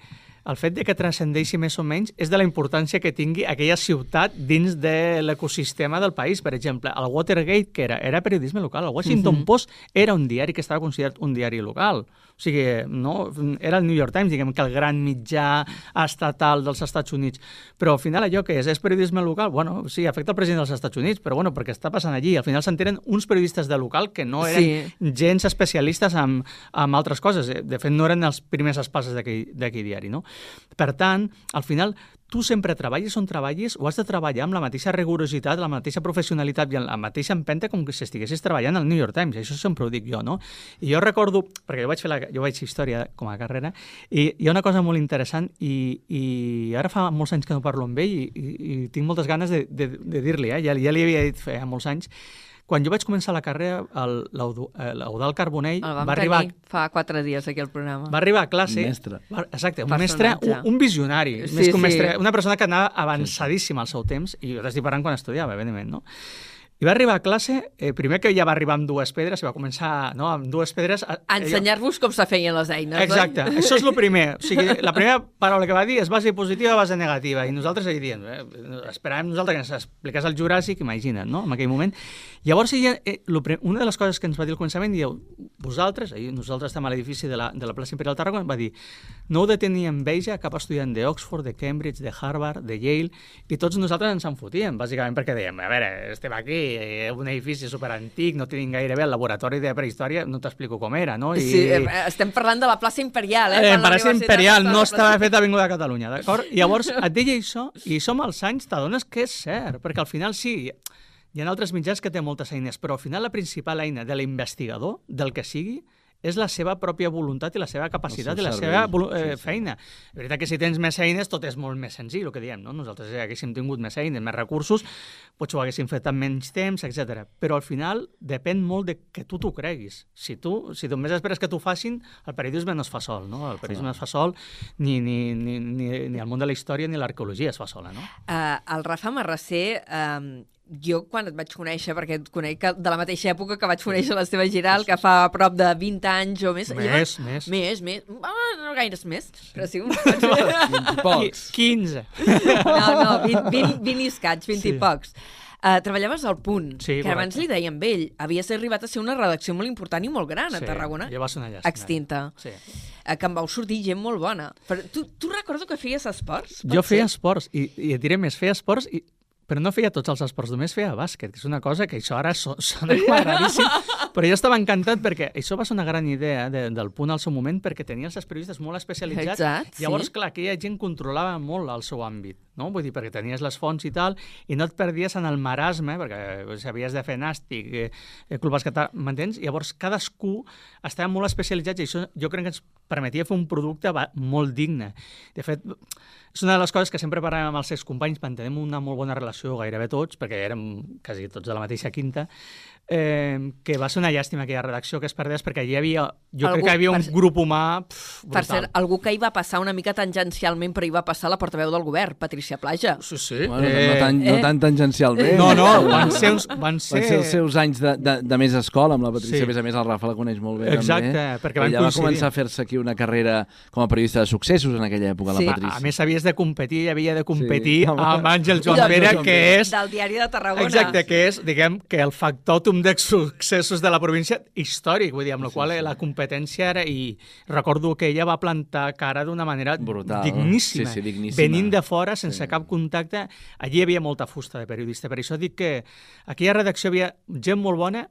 el fet de que transcendeixi més o menys és de la importància que tingui aquella ciutat dins de l'ecosistema del país. Per exemple, el Watergate, que era? Era periodisme local. El Washington uh. -huh. Post era un diari que estava considerat un diari local. O sigui, no, era el New York Times, diguem que el gran mitjà estatal dels Estats Units. Però al final allò que és, és periodisme local, bueno, sí, afecta el president dels Estats Units, però bueno, perquè està passant allí. Al final s'entenen uns periodistes de local que no eren sí. gens especialistes en, en altres coses. De fet, no eren els primers espases d'aquell diari, no? Per tant, al final, tu sempre treballis on treballis, ho has de treballar amb la mateixa rigorositat, la mateixa professionalitat i la mateixa empenta com que si estiguessis treballant al New York Times. Això sempre ho dic jo, no? I jo recordo, perquè jo vaig fer la, jo vaig fer història com a carrera, i hi ha una cosa molt interessant i, i ara fa molts anys que no parlo amb ell i, i, i tinc moltes ganes de, de, de dir-li, eh? ja, ja li havia dit fa molts anys, quan jo vaig començar la carrera, eh, l'Eudal Carbonell El va arribar... fa quatre dies aquí al programa. Va arribar a classe... Un mestre. Va, exacte, un mestre, un, un visionari, Sí, més que un sí. mestre, una persona que anava avançadíssima al seu temps, i jo t'estic parlant quan estudiava, evidentment, no? I va arribar a classe, eh, primer que ja va arribar amb dues pedres, i va començar no, amb dues pedres... A, A ensenyar-vos com se feien les eines, Exacte, oi? això és el primer. O sigui, *laughs* la primera paraula que va dir és base positiva, base negativa, i nosaltres ahir dient, eh, esperàvem nosaltres que ens expliqués el Juràssic, imagina't, no?, en aquell moment. Llavors, ella, eh, una de les coses que ens va dir al començament, dieu, vosaltres, ahir nosaltres estem a l'edifici de, la, de la plaça Imperial Tarragona, va dir, no heu de tenir enveja a cap estudiant d'Oxford, de Cambridge, de Harvard, de Yale, i tots nosaltres ens en fotíem, bàsicament perquè dèiem, a veure, estem aquí, eh, un edifici superantic, no tenim gaire bé el laboratori de prehistòria, no t'explico com era, no? I, Sí, eh, estem parlant de la plaça Imperial, eh? Eh, la universitat Imperial a no estava plaça- fet a Avinguda Catalunya, d'acord? *laughs* Llavors et deia això, i som als anys, t'adones que és cert, perquè al final sí, hi ha altres mitjans que té moltes eines, però al final la principal eina de l'investigador, del que sigui, és la seva pròpia voluntat i la seva capacitat i la seva eh, feina. És veritat que si tens més eines tot és molt més senzill, el que diem, no? Nosaltres si haguéssim tingut més eines, més recursos, potser ho haguéssim fet en menys temps, etc. Però al final depèn molt de que tu t'ho creguis. Si tu, si només esperes que t'ho facin, el periodisme no es fa sol, no? El periodisme no es fa sol, ni, ni, ni, ni, ni el món de la història ni l'arqueologia es fa sola, no? Uh, el Rafa Marrasser, um, jo quan et vaig conèixer, perquè et conec de la mateixa època que vaig conèixer la seva Giral, que fa a prop de 20 anys o més. Més, jo, més. Més, més. Ah, no gaires més, però sí. un Pocs. *laughs* 15. *laughs* No, no, 20, 20, 20 i escaig, 20 Sí. i pocs. Uh, treballaves al Punt, Sí, que abans correcte. li dèiem ell, havies arribat a ser una redacció molt important i molt gran a Tarragona, Ja va ser una llàstima. extinta, Sí. uh, que en vau sortir gent molt bona. Però tu, tu recordo que feies esports? Jo feia ser? esports, i, i et diré més, feia esports, i, però no feia tots els esports, només feia bàsquet, que és una cosa que això ara so, sona *laughs* raríssim, però jo estava encantat perquè això va ser una gran idea de, del punt al seu moment perquè tenies els periodistes molt especialitzats Exacte, llavors, sí. clar, aquella gent controlava molt el seu àmbit, no? Vull dir, perquè tenies les fonts i tal, i no et perdies en el marasme, perquè eh, si havies de fer nàstic, eh, eh, club basquetà, m'entens? Llavors, cadascú estava molt especialitzat i això jo crec que ens permetia fer un producte molt digne. De fet, és una de les coses que sempre parlem amb els seus companys, mantenem una molt bona relació gairebé tots, perquè érem quasi tots de la mateixa quinta, eh, que va ser una llàstima aquella redacció que es perdés, perquè hi havia, jo Algú- crec que hi havia un per- grup humà pf, Per brutal. cert, algú que hi va passar una mica tangencialment, però hi va passar la portaveu del govern, Patricia Plaja. Sí, sí. Bueno, no, tan, no eh. tan tangencialment. No, no, van ser, uns, van ser... Van ser els seus anys de, de, de més escola, amb la Patricia, Sí. a més a més el Rafa la coneix molt bé. Exacte, també. perquè van Ella va coincidir. començar a fer-se aquí una carrera com a periodista de successos en aquella època, Sí. la A, Patricia. a més, havies de competir, i havia de competir Sí. amb Àngel Joan Del- Pere, Joan que és Del diari de Tarragona. Exacte, que és, diguem, que el factòtum de successos de la província històric, vull dir, amb la qual la competència era... I recordo que ella va plantar cara d'una manera Brutal. digníssima, Sí, sí, digníssima. venint de fora, sense cap contacte. Allí hi havia molta fusta de periodista, per això dic que aquella redacció hi havia gent molt bona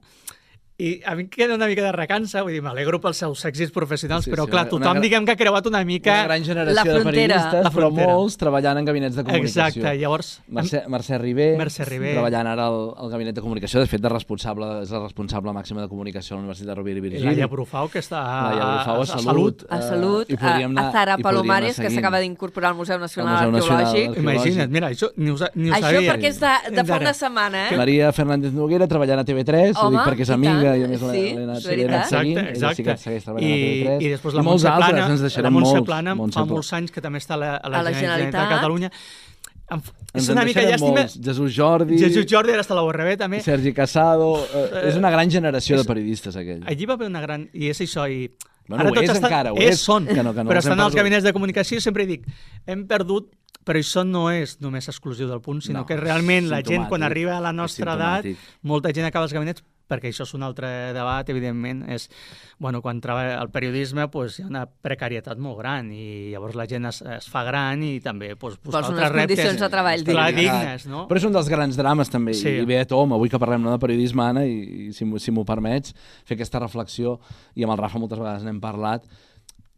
i a mi em queda una mica de recança, vull dir, m'alegro pels seus èxits professionals, Sí, però sí, clar, una- tothom una- diguem que ha creuat una mica... Una gran generació La de frontera. periodistes, La però frontera. molts treballant en gabinets de comunicació. Exacte, llavors... Mercè, Mercè Ribé, Mercè Ribé. treballant ara al, al gabinet de comunicació, de fet, de responsable, és la responsable màxima de comunicació a la Universitat de Rovira i I Virgili. Laia Brufau, que està a, Brufau, a a Salut. A Eh, Salut, i a, podríem anar- a Zara Palomares, que s'acaba d'incorporar al Museu Nacional Al Museu Nacional Arqueològic. Imagina't, mira, això ni us, ni us Això sabia. perquè és de, de fa una setmana, eh? Maria Fernández Noguera treballant a TV3, ho Home, dic perquè és amiga tant, i a més sí, l'he anat, és l'he anat veritat. seguint, Exacte, ella sí que exacte. segueix treballant I, a TV3. I després la I molts Montse altres, Plana, ens la deixarem Montse molts. Plana Montse fa molts anys que també està a la, a A la, la Generalitat de Generalitat. Catalunya. Em, Ens és una mica llàstima... molts. Jesús Jordi, Jesús Jordi ara està a la URB també. Sergi Casado... Eh, és una gran generació de periodistes, aquell. Allí va haver una gran... I és això, i... Bueno, ho és encara, ho és, són, que no- que no però estan als perdut. gabinets de comunicació i sempre dic, hem perdut, però això no és només exclusiu del punt, sinó No, que realment la gent, quan arriba a la és nostra edat, molta gent acaba als gabinets perquè això és un altre debat, evidentment, és, bueno, quan treballa el periodisme pues, hi ha una precarietat molt gran i llavors la gent es, es fa gran i també pues, busca Vols altres reptes. condicions de treball Clar, dignes. dignes, no? Però és un dels grans drames també, Sí. i bé a Tom, avui que parlem no, de periodisme, Anna, i, i si, si m'ho permets, fer aquesta reflexió, i amb el Rafa moltes vegades n'hem parlat,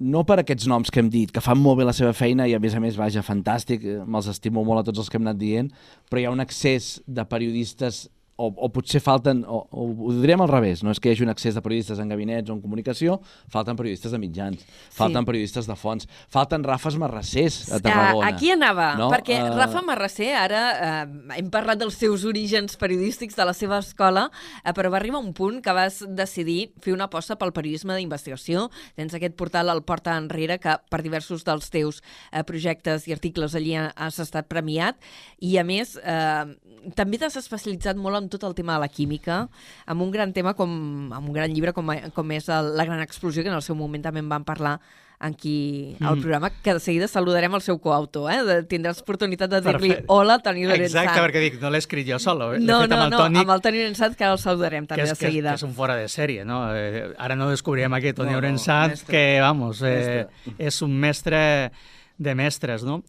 no per aquests noms que hem dit, que fan molt bé la seva feina i a més a més, vaja, fantàstic, eh, me'ls estimo molt a tots els que hem anat dient, però hi ha un excés de periodistes o, o potser falten, o, o ho diríem al revés, no és que hi hagi un accés de periodistes en gabinets o en comunicació, falten periodistes de mitjans, falten Sí. periodistes de fons, falten Rafes Marrassers a Tarragona. Uh, aquí anava, no? perquè Eh, Rafa Marrasser, ara uh, hem parlat dels seus orígens periodístics de la seva escola, uh, però va arribar un punt que vas decidir fer una aposta pel periodisme d'investigació. Tens aquest portal al Porta Enrere que per diversos dels teus uh, projectes i articles allí ha- has estat premiat i a més uh, també t'has especialitzat molt en tot el tema de la química, amb un gran tema com amb un gran llibre com, com és el, La gran explosió, que en el seu moment també en van parlar aquí al Mm. programa, que de seguida saludarem el seu coautor, eh? De, tindràs oportunitat de dir-li hola, Toni Lorenzat. Exacte, perquè dic, no l'he escrit jo solo, eh? l'he No, fet no, amb el no, Toni, amb el Toni Lorenzat, que ara el saludarem que també és, de que, és, seguida. que és un fora de sèrie, no? Eh, ara no descobrirem aquí Toni No, no, que, vamos, eh, és un mestre de mestres, no?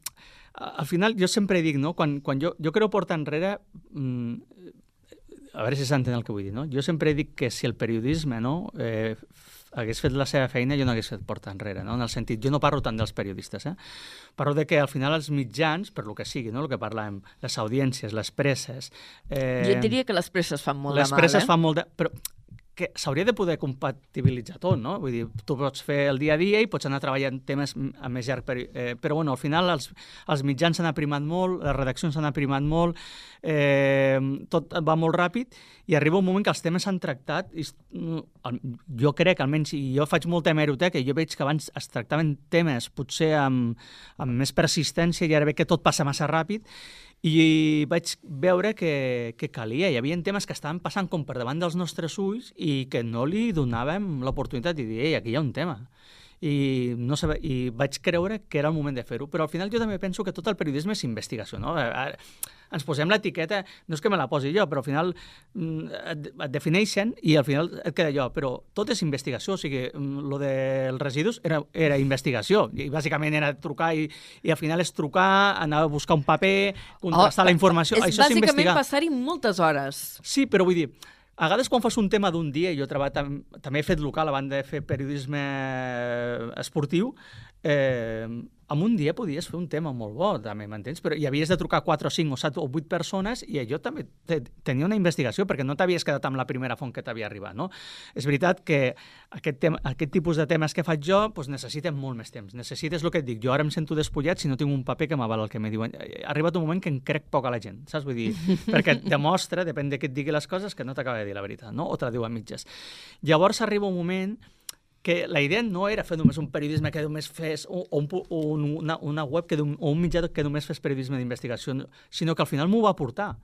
Al final, jo sempre dic, no? Quan, quan jo, jo creo portar enrere... Mm, a veure si s'entén el que vull dir, no? Jo sempre dic que si el periodisme, no?, eh, hagués fet la seva feina, jo no hagués fet porta enrere, no? En el sentit, jo no parlo tant dels periodistes, eh? Parlo de que al final els mitjans, per lo que sigui, no?, el que parlàvem, les audiències, les presses... Eh, Jo diria que les presses fan molt les de mal, presses eh? fan molt de... Però que s'hauria de poder compatibilitzar tot, no? Vull dir, tu pots fer el dia a dia i pots anar treballant temes a més llarg peri... Eh, però, bueno, al final els, els mitjans s'han aprimat molt, les redaccions s'han aprimat molt, eh, tot va molt ràpid i arriba un moment que els temes s'han tractat i jo crec, almenys, i jo faig molta hemeroteca, i jo veig que abans es tractaven temes potser amb, amb més persistència i ara veig que tot passa massa ràpid i vaig veure que, que calia. Hi havia temes que estaven passant com per davant dels nostres ulls i que no li donàvem l'oportunitat de dir, ei, aquí hi ha un tema. I, no sabe, I vaig creure que era el moment de fer-ho. Però al final jo també penso que tot el periodisme és investigació. No? Ara, ens posem l'etiqueta, no és que me la posi jo, però al final mm, et, et defineixen i al final et queda allò. Però tot és investigació, o sigui, mm, lo dels residus era, era investigació. I bàsicament era trucar i, i al final és trucar, anar a buscar un paper, contrastar Oh, la informació. És Això és bàsicament investigar. passar-hi moltes hores. Sí, però vull dir, a vegades quan fas un tema d'un dia, jo he tam també he fet local a banda de fer periodisme esportiu, eh, en un dia podies fer un tema molt bo, també, m'entens? Però hi havies de trucar 4 o 5 o 7 o 8 persones i allò també te, tenia una investigació perquè no t'havies quedat amb la primera font que t'havia arribat, no? És veritat que aquest, tema, aquest tipus de temes que faig jo doncs necessiten molt més temps. Necessites el que et dic. Jo ara em sento despullat si no tinc un paper que m'avala el que me diuen. Ha arribat un moment que en crec poc a la gent, saps? Vull dir, *laughs* perquè et demostra, depèn de què et digui les coses, que no t'acaba de dir la veritat, no? O te la diu a mitges. Llavors arriba un moment que la idea no era fer només un periodisme que només fes, o, un, una, una web que, o un mitjà que només fes periodisme d'investigació, sinó que al final m'ho va portar.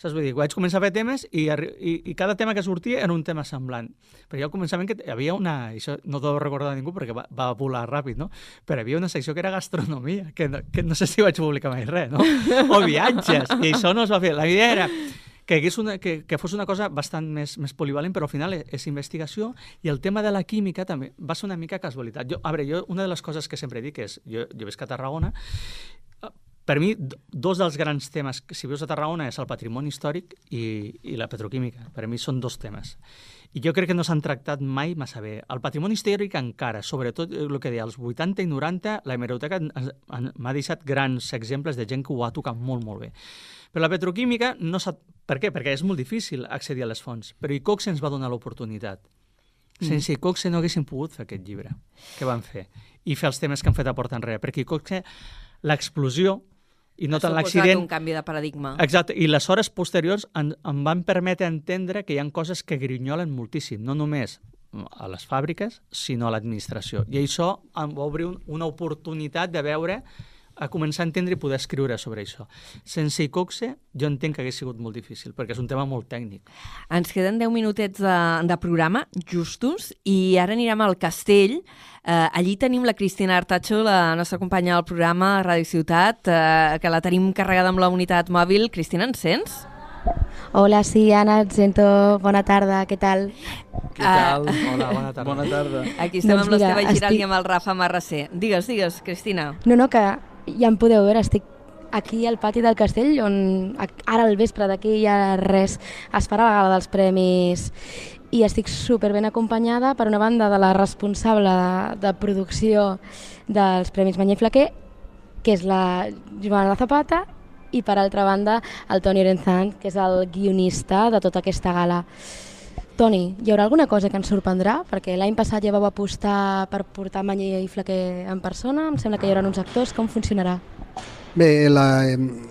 Saps? Vull dir, vaig començar a fer temes i, i, i cada tema que sortia era un tema semblant. Però jo al començament que hi havia una... Això no t'ho recordar ningú perquè va, va volar ràpid, no? Però hi havia una secció que era gastronomia, que no, que no sé si vaig publicar mai res, no? O viatges, i això no es va fer. La idea era que, hagués una, que, que fos una cosa bastant més, més polivalent, però al final és, és investigació i el tema de la química també va ser una mica casualitat. Jo, a veure, jo una de les coses que sempre dic és, jo, jo visc a Tarragona, eh, per mi, dos dels grans temes, si vius a Tarragona, és el patrimoni històric i, i la petroquímica. Per mi són dos temes. I jo crec que no s'han tractat mai massa bé. El patrimoni històric encara, sobretot eh, el que deia, als 80 i 90, la hemeroteca m'ha deixat grans exemples de gent que ho ha tocat molt, molt bé. Però la petroquímica no s'ha... Per què? Perquè és molt difícil accedir a les fonts. Però Icoxe ens va donar l'oportunitat. Sense Icoxe no haguéssim pogut fer aquest llibre que van fer i fer els temes que han fet a Porta Enrere, perquè Icoxe, l'explosió, i no Ha tant l'accident... un canvi de paradigma. Exacte, i les hores posteriors en, em van permetre entendre que hi ha coses que grinyolen moltíssim, no només a les fàbriques, sinó a l'administració. I això em va obrir un, una oportunitat de veure a començar a entendre i poder escriure sobre això. Sense Icoxe, jo entenc que hagués sigut molt difícil, perquè és un tema molt tècnic. Ens queden 10 minutets de, de programa, justos, i ara anirem al castell. Eh, allí tenim la Cristina Artacho, la nostra companya del programa a Ràdio Ciutat, eh, que la tenim carregada amb la unitat mòbil. Cristina, ens sents? Hola, sí, Anna, et sento. Bona tarda, què tal? Què tal? Hola, bona tarda. Bona tarda. Aquí estem Doncs amb l'Esteve Giral estic- i amb el Rafa Marrasser. Digues, digues, Cristina. No, no, que ja em podeu veure, estic aquí al pati del castell, on ara al vespre d'aquí ha res, es farà la gala dels premis i estic super ben acompanyada per una banda de la responsable de, de producció dels Premis Manyà i Flaquer, que és la Joana Zapata, i per altra banda el Toni Orenzant, que és el guionista de tota aquesta gala. Toni, hi haurà alguna cosa que ens sorprendrà? Perquè l'any passat ja vau apostar per portar Manyà i Flaquer en persona, em sembla que hi haurà uns actors, com funcionarà? Bé, la,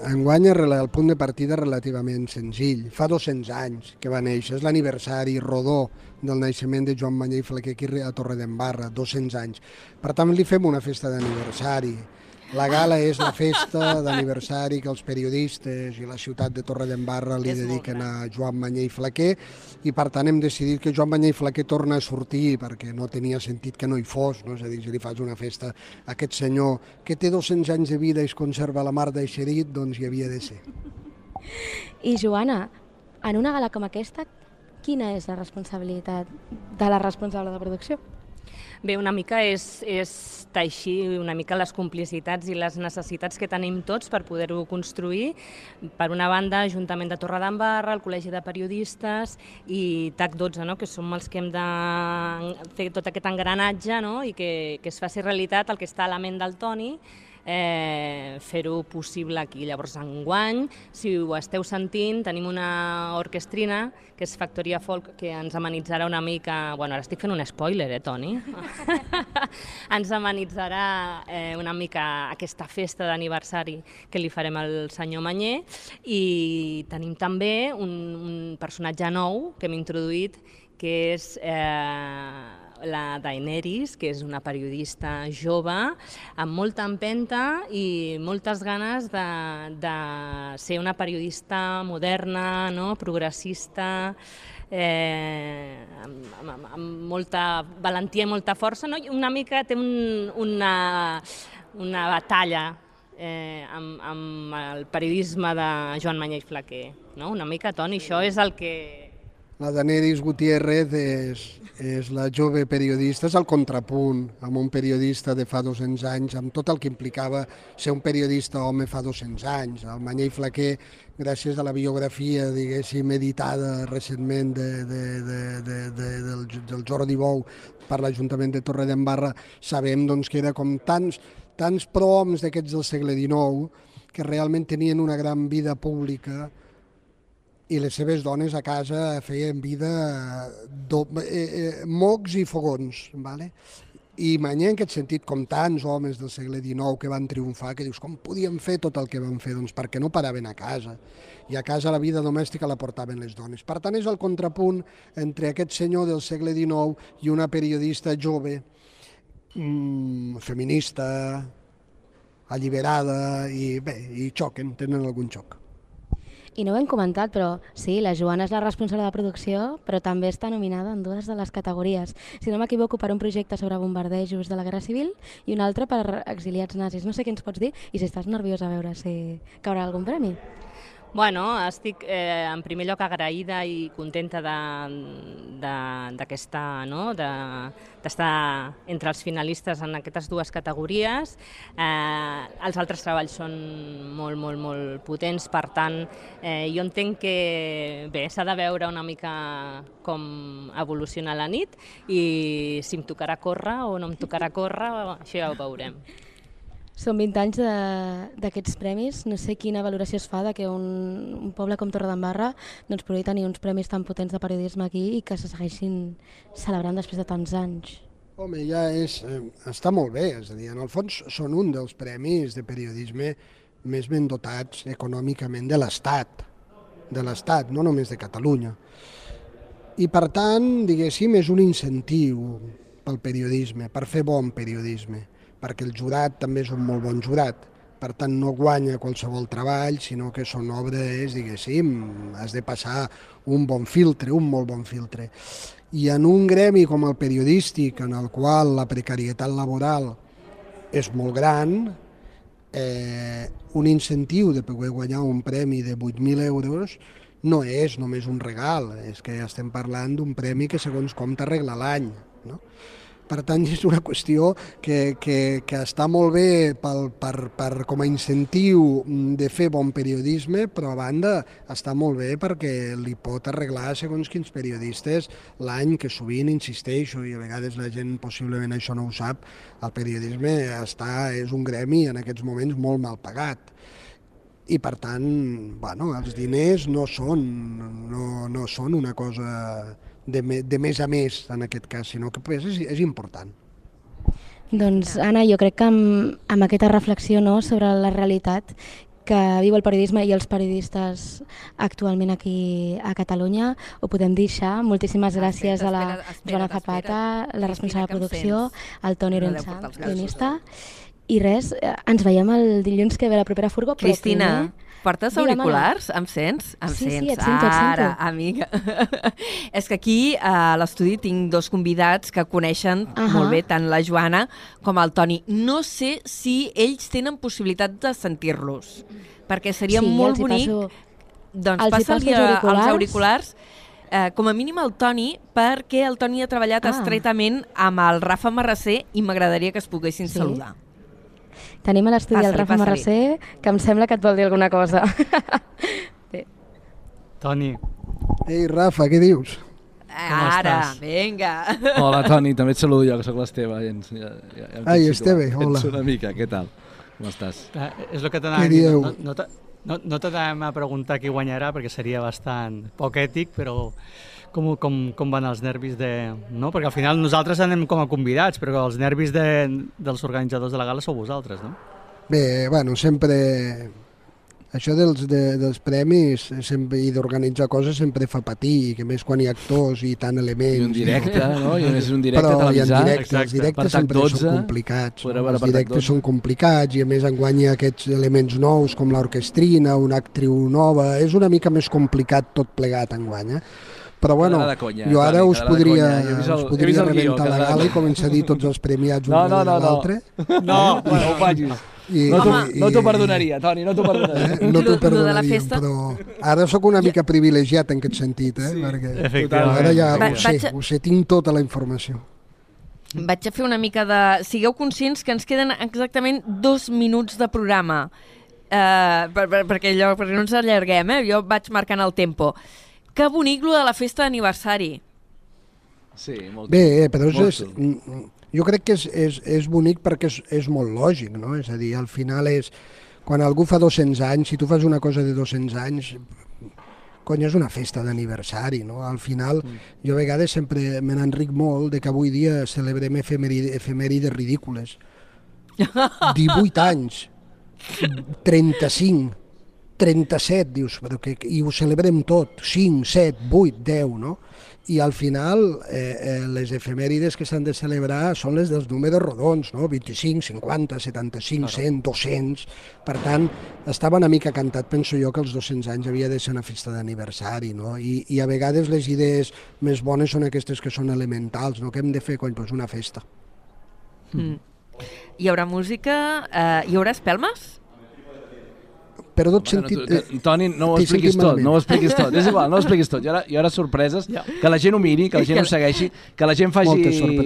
enguany el punt de partida és relativament senzill. Fa 200 anys que va néixer, és l'aniversari rodó del naixement de Joan Manyà i Flaquer aquí a Torre d'Embarra, 200 anys. Per tant, li fem una festa d'aniversari. La gala és la festa d'aniversari que els periodistes i la ciutat de Torredembarra li dediquen a Joan Manyer i Flaquer i per tant hem decidit que Joan Manyer i Flaquer torna a sortir perquè no tenia sentit que no hi fos, no? és a dir, si li fas una festa a aquest senyor que té 200 anys de vida i es conserva la mar d'eixerit, doncs hi havia de ser. I Joana, en una gala com aquesta, quina és la responsabilitat de la responsable de producció? Bé, una mica és, és teixir una mica les complicitats i les necessitats que tenim tots per poder-ho construir. Per una banda, Ajuntament de Torredembarra, el Col·legi de Periodistes i TAC12, no? que som els que hem de fer tot aquest engranatge no? i que, que es faci realitat el que està a la ment del Toni eh, fer-ho possible aquí. Llavors, enguany, si ho esteu sentint, tenim una orquestrina, que és Factoria Folk, que ens amenitzarà una mica... Bueno, ara estic fent un spoiler, eh, Toni? *laughs* ens amenitzarà eh, una mica aquesta festa d'aniversari que li farem al senyor Manyer i tenim també un, un personatge nou que hem introduït que és eh, la Daenerys, que és una periodista jove, amb molta empenta i moltes ganes de, de ser una periodista moderna, no? progressista, eh, amb, amb, amb molta valentia i molta força, no? I una mica té un, una, una batalla eh, amb, amb el periodisme de Joan Manyà i Flaquer. No? Una mica, Toni, això és el que... La Daenerys Gutiérrez és, és la jove periodista, és el contrapunt amb un periodista de fa 200 anys, amb tot el que implicava ser un periodista home fa 200 anys. El Manyell Flaquer, gràcies a la biografia, diguéssim, editada recentment de, de, de, de, de, del, del Jordi Bou per l'Ajuntament de Torredembarra, sabem doncs, que era com tants, tants prohoms d'aquests del segle XIX que realment tenien una gran vida pública, i les seves dones a casa feien vida do, eh, eh, mocs i fogons. Vale? I Manyà, en aquest sentit, com tants homes del segle XIX que van triomfar, que dius, com podien fer tot el que van fer? Doncs perquè no paraven a casa. I a casa la vida domèstica la portaven les dones. Per tant, és el contrapunt entre aquest senyor del segle XIX i una periodista jove, mmm, feminista, alliberada, i bé, i xoquen, tenen algun xoc. I no ho hem comentat, però sí, la Joana és la responsable de producció, però també està nominada en dues de les categories. Si no m'equivoco, per un projecte sobre bombardejos de la Guerra Civil i un altre per exiliats nazis. No sé què ens pots dir i si estàs nerviosa a veure si caurà algun premi. Bueno, estic eh, en primer lloc agraïda i contenta d'aquesta, no? d'estar de, entre els finalistes en aquestes dues categories. Eh, els altres treballs són molt, molt, molt potents, per tant, eh, jo entenc que bé, s'ha de veure una mica com evoluciona la nit i si em tocarà córrer o no em tocarà córrer, això ja ho veurem. Són 20 anys d'aquests premis. No sé quina valoració es fa de que un, un poble com Torredembarra doncs, pugui tenir uns premis tan potents de periodisme aquí i que se segueixin celebrant després de tants anys. Home, ja és, eh, està molt bé, és a dir, en el fons són un dels premis de periodisme més ben dotats econòmicament de l'Estat, de l'Estat, no només de Catalunya. I per tant, diguéssim, és un incentiu pel periodisme, per fer bon periodisme perquè el jurat també és un molt bon jurat. Per tant, no guanya qualsevol treball, sinó que són obres, diguéssim, has de passar un bon filtre, un molt bon filtre. I en un gremi com el periodístic, en el qual la precarietat laboral és molt gran, eh, un incentiu de poder guanyar un premi de 8.000 euros no és només un regal, és que estem parlant d'un premi que segons com t'arregla l'any. No? Per tant, és una qüestió que, que, que està molt bé pel, per, per, com a incentiu de fer bon periodisme, però a banda està molt bé perquè li pot arreglar segons quins periodistes l'any que sovint insisteixo i a vegades la gent possiblement això no ho sap, el periodisme està, és un gremi en aquests moments molt mal pagat. I per tant, bueno, els diners no són, no, no són una cosa de, de més a més en aquest cas, sinó que pues, és, és important. Doncs, Anna, jo crec que amb, amb aquesta reflexió no, sobre la realitat que viu el periodisme i els periodistes actualment aquí a Catalunya. Ho podem deixar. Moltíssimes gràcies a la Joana Zapata, la responsable de producció, al Toni Orençà, guionista. I res, eh, ens veiem el dilluns que ve la propera furgo. però Cristina, primer- portes auriculars? Em sents? Em Sí, sí, sents? et sento, et sento. Ara, amiga. *laughs* És que aquí a l'estudi tinc dos convidats que coneixen Ahà. molt bé tant la Joana com el Toni. No sé si ells tenen possibilitat de sentir-los, perquè seria Sí, molt bonic... passo- Doncs els passa-li els auriculars. els auriculars eh, com a mínim al Toni, perquè el Toni ha treballat Ah. estretament amb el Rafa Marrasser i m'agradaria que es poguessin Sí? saludar. Tenim a l'estudi el Rafa. Marrasser, que em sembla que et vol dir alguna cosa. *laughs* Toni, Ei, Rafa, què dius? Ara, estàs? vinga. Hola, Toni, també et saludo jo, que sóc l'Esteve. Ja, ja, ja, em Ai, Esteve, hola. Ets una mica, què tal? Com estàs? eh, és el que t'anava? No, no, no t'anàvem a preguntar qui guanyarà perquè seria bastant poc ètic, però com, com, com van els nervis de... No? Perquè al final nosaltres anem com a convidats, però els nervis de, dels organitzadors de la gala sou vosaltres, no? Bé, bueno, sempre... Això dels, de, dels premis sempre, i d'organitzar coses sempre fa patir, que més quan hi ha actors i tant elements. I un directe, no? I és un directe Però i televisat. directe, Exacte. els directes sempre 12, són complicats. No? Els directes 12. són complicats i a més enguany hi ha aquests elements nous com l'orquestrina, una actriu nova... És una mica més complicat tot plegat enguany, eh? Però bueno, conya, jo ara Toni, us podria, conya. Us podria el guió, rebentar la gala i començar a dir tots els premiats un No, no, darrere no, no. l'altre. No, bueno, ho facis. I, No t'ho no t'ho perdonaria, Toni, no t'ho perdonaria. Eh? *laughs* No t'ho de la festa- però ara sóc una mica privilegiat en aquest sentit, eh? Sí. perquè ara ja Va- ho sé, vaig ho sé, tinc tota la informació. Vaig a fer una mica de... Sigueu conscients que ens queden exactament dos minuts de programa. Uh, per, per, perquè, allò, perquè no ens allarguem, eh? Jo vaig marcant el tempo. Que bonic lo de la festa d'aniversari. Sí, molt Bé, eh, però és, Molt és, xulo. mm, jo crec que és, és, és bonic perquè és, és molt lògic, no? És a dir, al final és... Quan algú fa 200 anys, si tu fas una cosa de 200 anys, cony, és una festa d'aniversari, no? Al final, jo a vegades sempre me n'enric molt de que avui dia celebrem efemèrides, efemèrides ridícules. *laughs* 18 anys, 35, 37, dius, però que, i ho celebrem tot, 5, 7, 8, 10, no? I al final eh, eh, les efemèrides que s'han de celebrar són les dels números rodons, no? 25, 50, 75, 100, 200... Per tant, estava una mica cantat, penso jo, que els 200 anys havia de ser una festa d'aniversari, no? I, I a vegades les idees més bones són aquestes que són elementals, no? Què hem de fer, cony? Pues una festa. Mm. Hi haurà música? Uh, hi haurà espelmes? Però tot Bueno, sentit... tu, que, Toni, no ho expliquis tot, malament. no ho expliquis tot. És igual, no ho expliquis tot. Hi haurà, hi haurà sorpreses, Ja. que la gent ho miri, que la gent ho segueixi, que la gent faci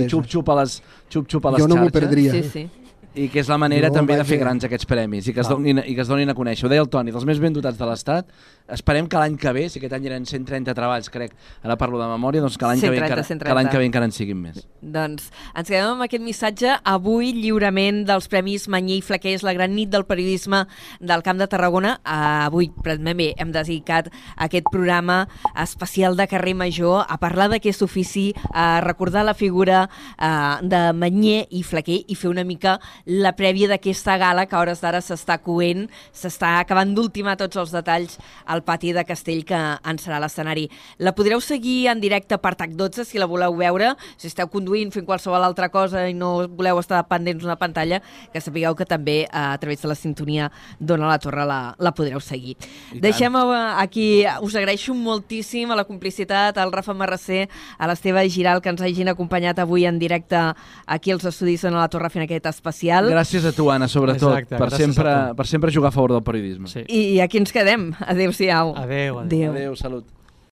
xup-xup a les, xup-xup a les jo no m'ho xarxes. perdria. Sí, sí. I que és la manera Jo també de fer grans aquests premis i que, es donin, i que es donin a conèixer. Ho deia el Toni, dels més ben dotats de l'Estat. Esperem que l'any que ve, si aquest any eren 130 treballs, crec, ara parlo de memòria, doncs que l'any que, ve 130, encara, 130. que l'any que ve encara en siguin més. Doncs ens quedem amb aquest missatge. Avui, lliurament dels Premis Manyer i Flaquers, la gran nit del periodisme del Camp de Tarragona. Uh, avui, també hem dedicat aquest programa especial de carrer Major a parlar d'aquest ofici, a recordar la figura uh, de Manyer i Flaquer i fer una mica la prèvia d'aquesta gala que a hores d'ara s'està coent, s'està acabant d'ultimar tots els detalls al pati de Castell que en serà l'escenari. La podreu seguir en directe per TAC 12 si la voleu veure, si esteu conduint, fent qualsevol altra cosa i no voleu estar pendents d'una pantalla, que sapigueu que també eh, a través de la sintonia d'Ona la Torre la, la podreu seguir. I Deixem eh, aquí, us agraeixo moltíssim a la complicitat, al Rafa Marrasser, a l'Esteve Giral, que ens hagin acompanyat avui en directe aquí als estudis d'Ona la Torre fent aquest especial. Gràcies a tu, Anna, sobretot, Exacte, per, sempre, per sempre jugar a favor del periodisme. Sí. I aquí ens quedem. Adéu-siau. Adéu, adéu. Adéu. Adéu, salut.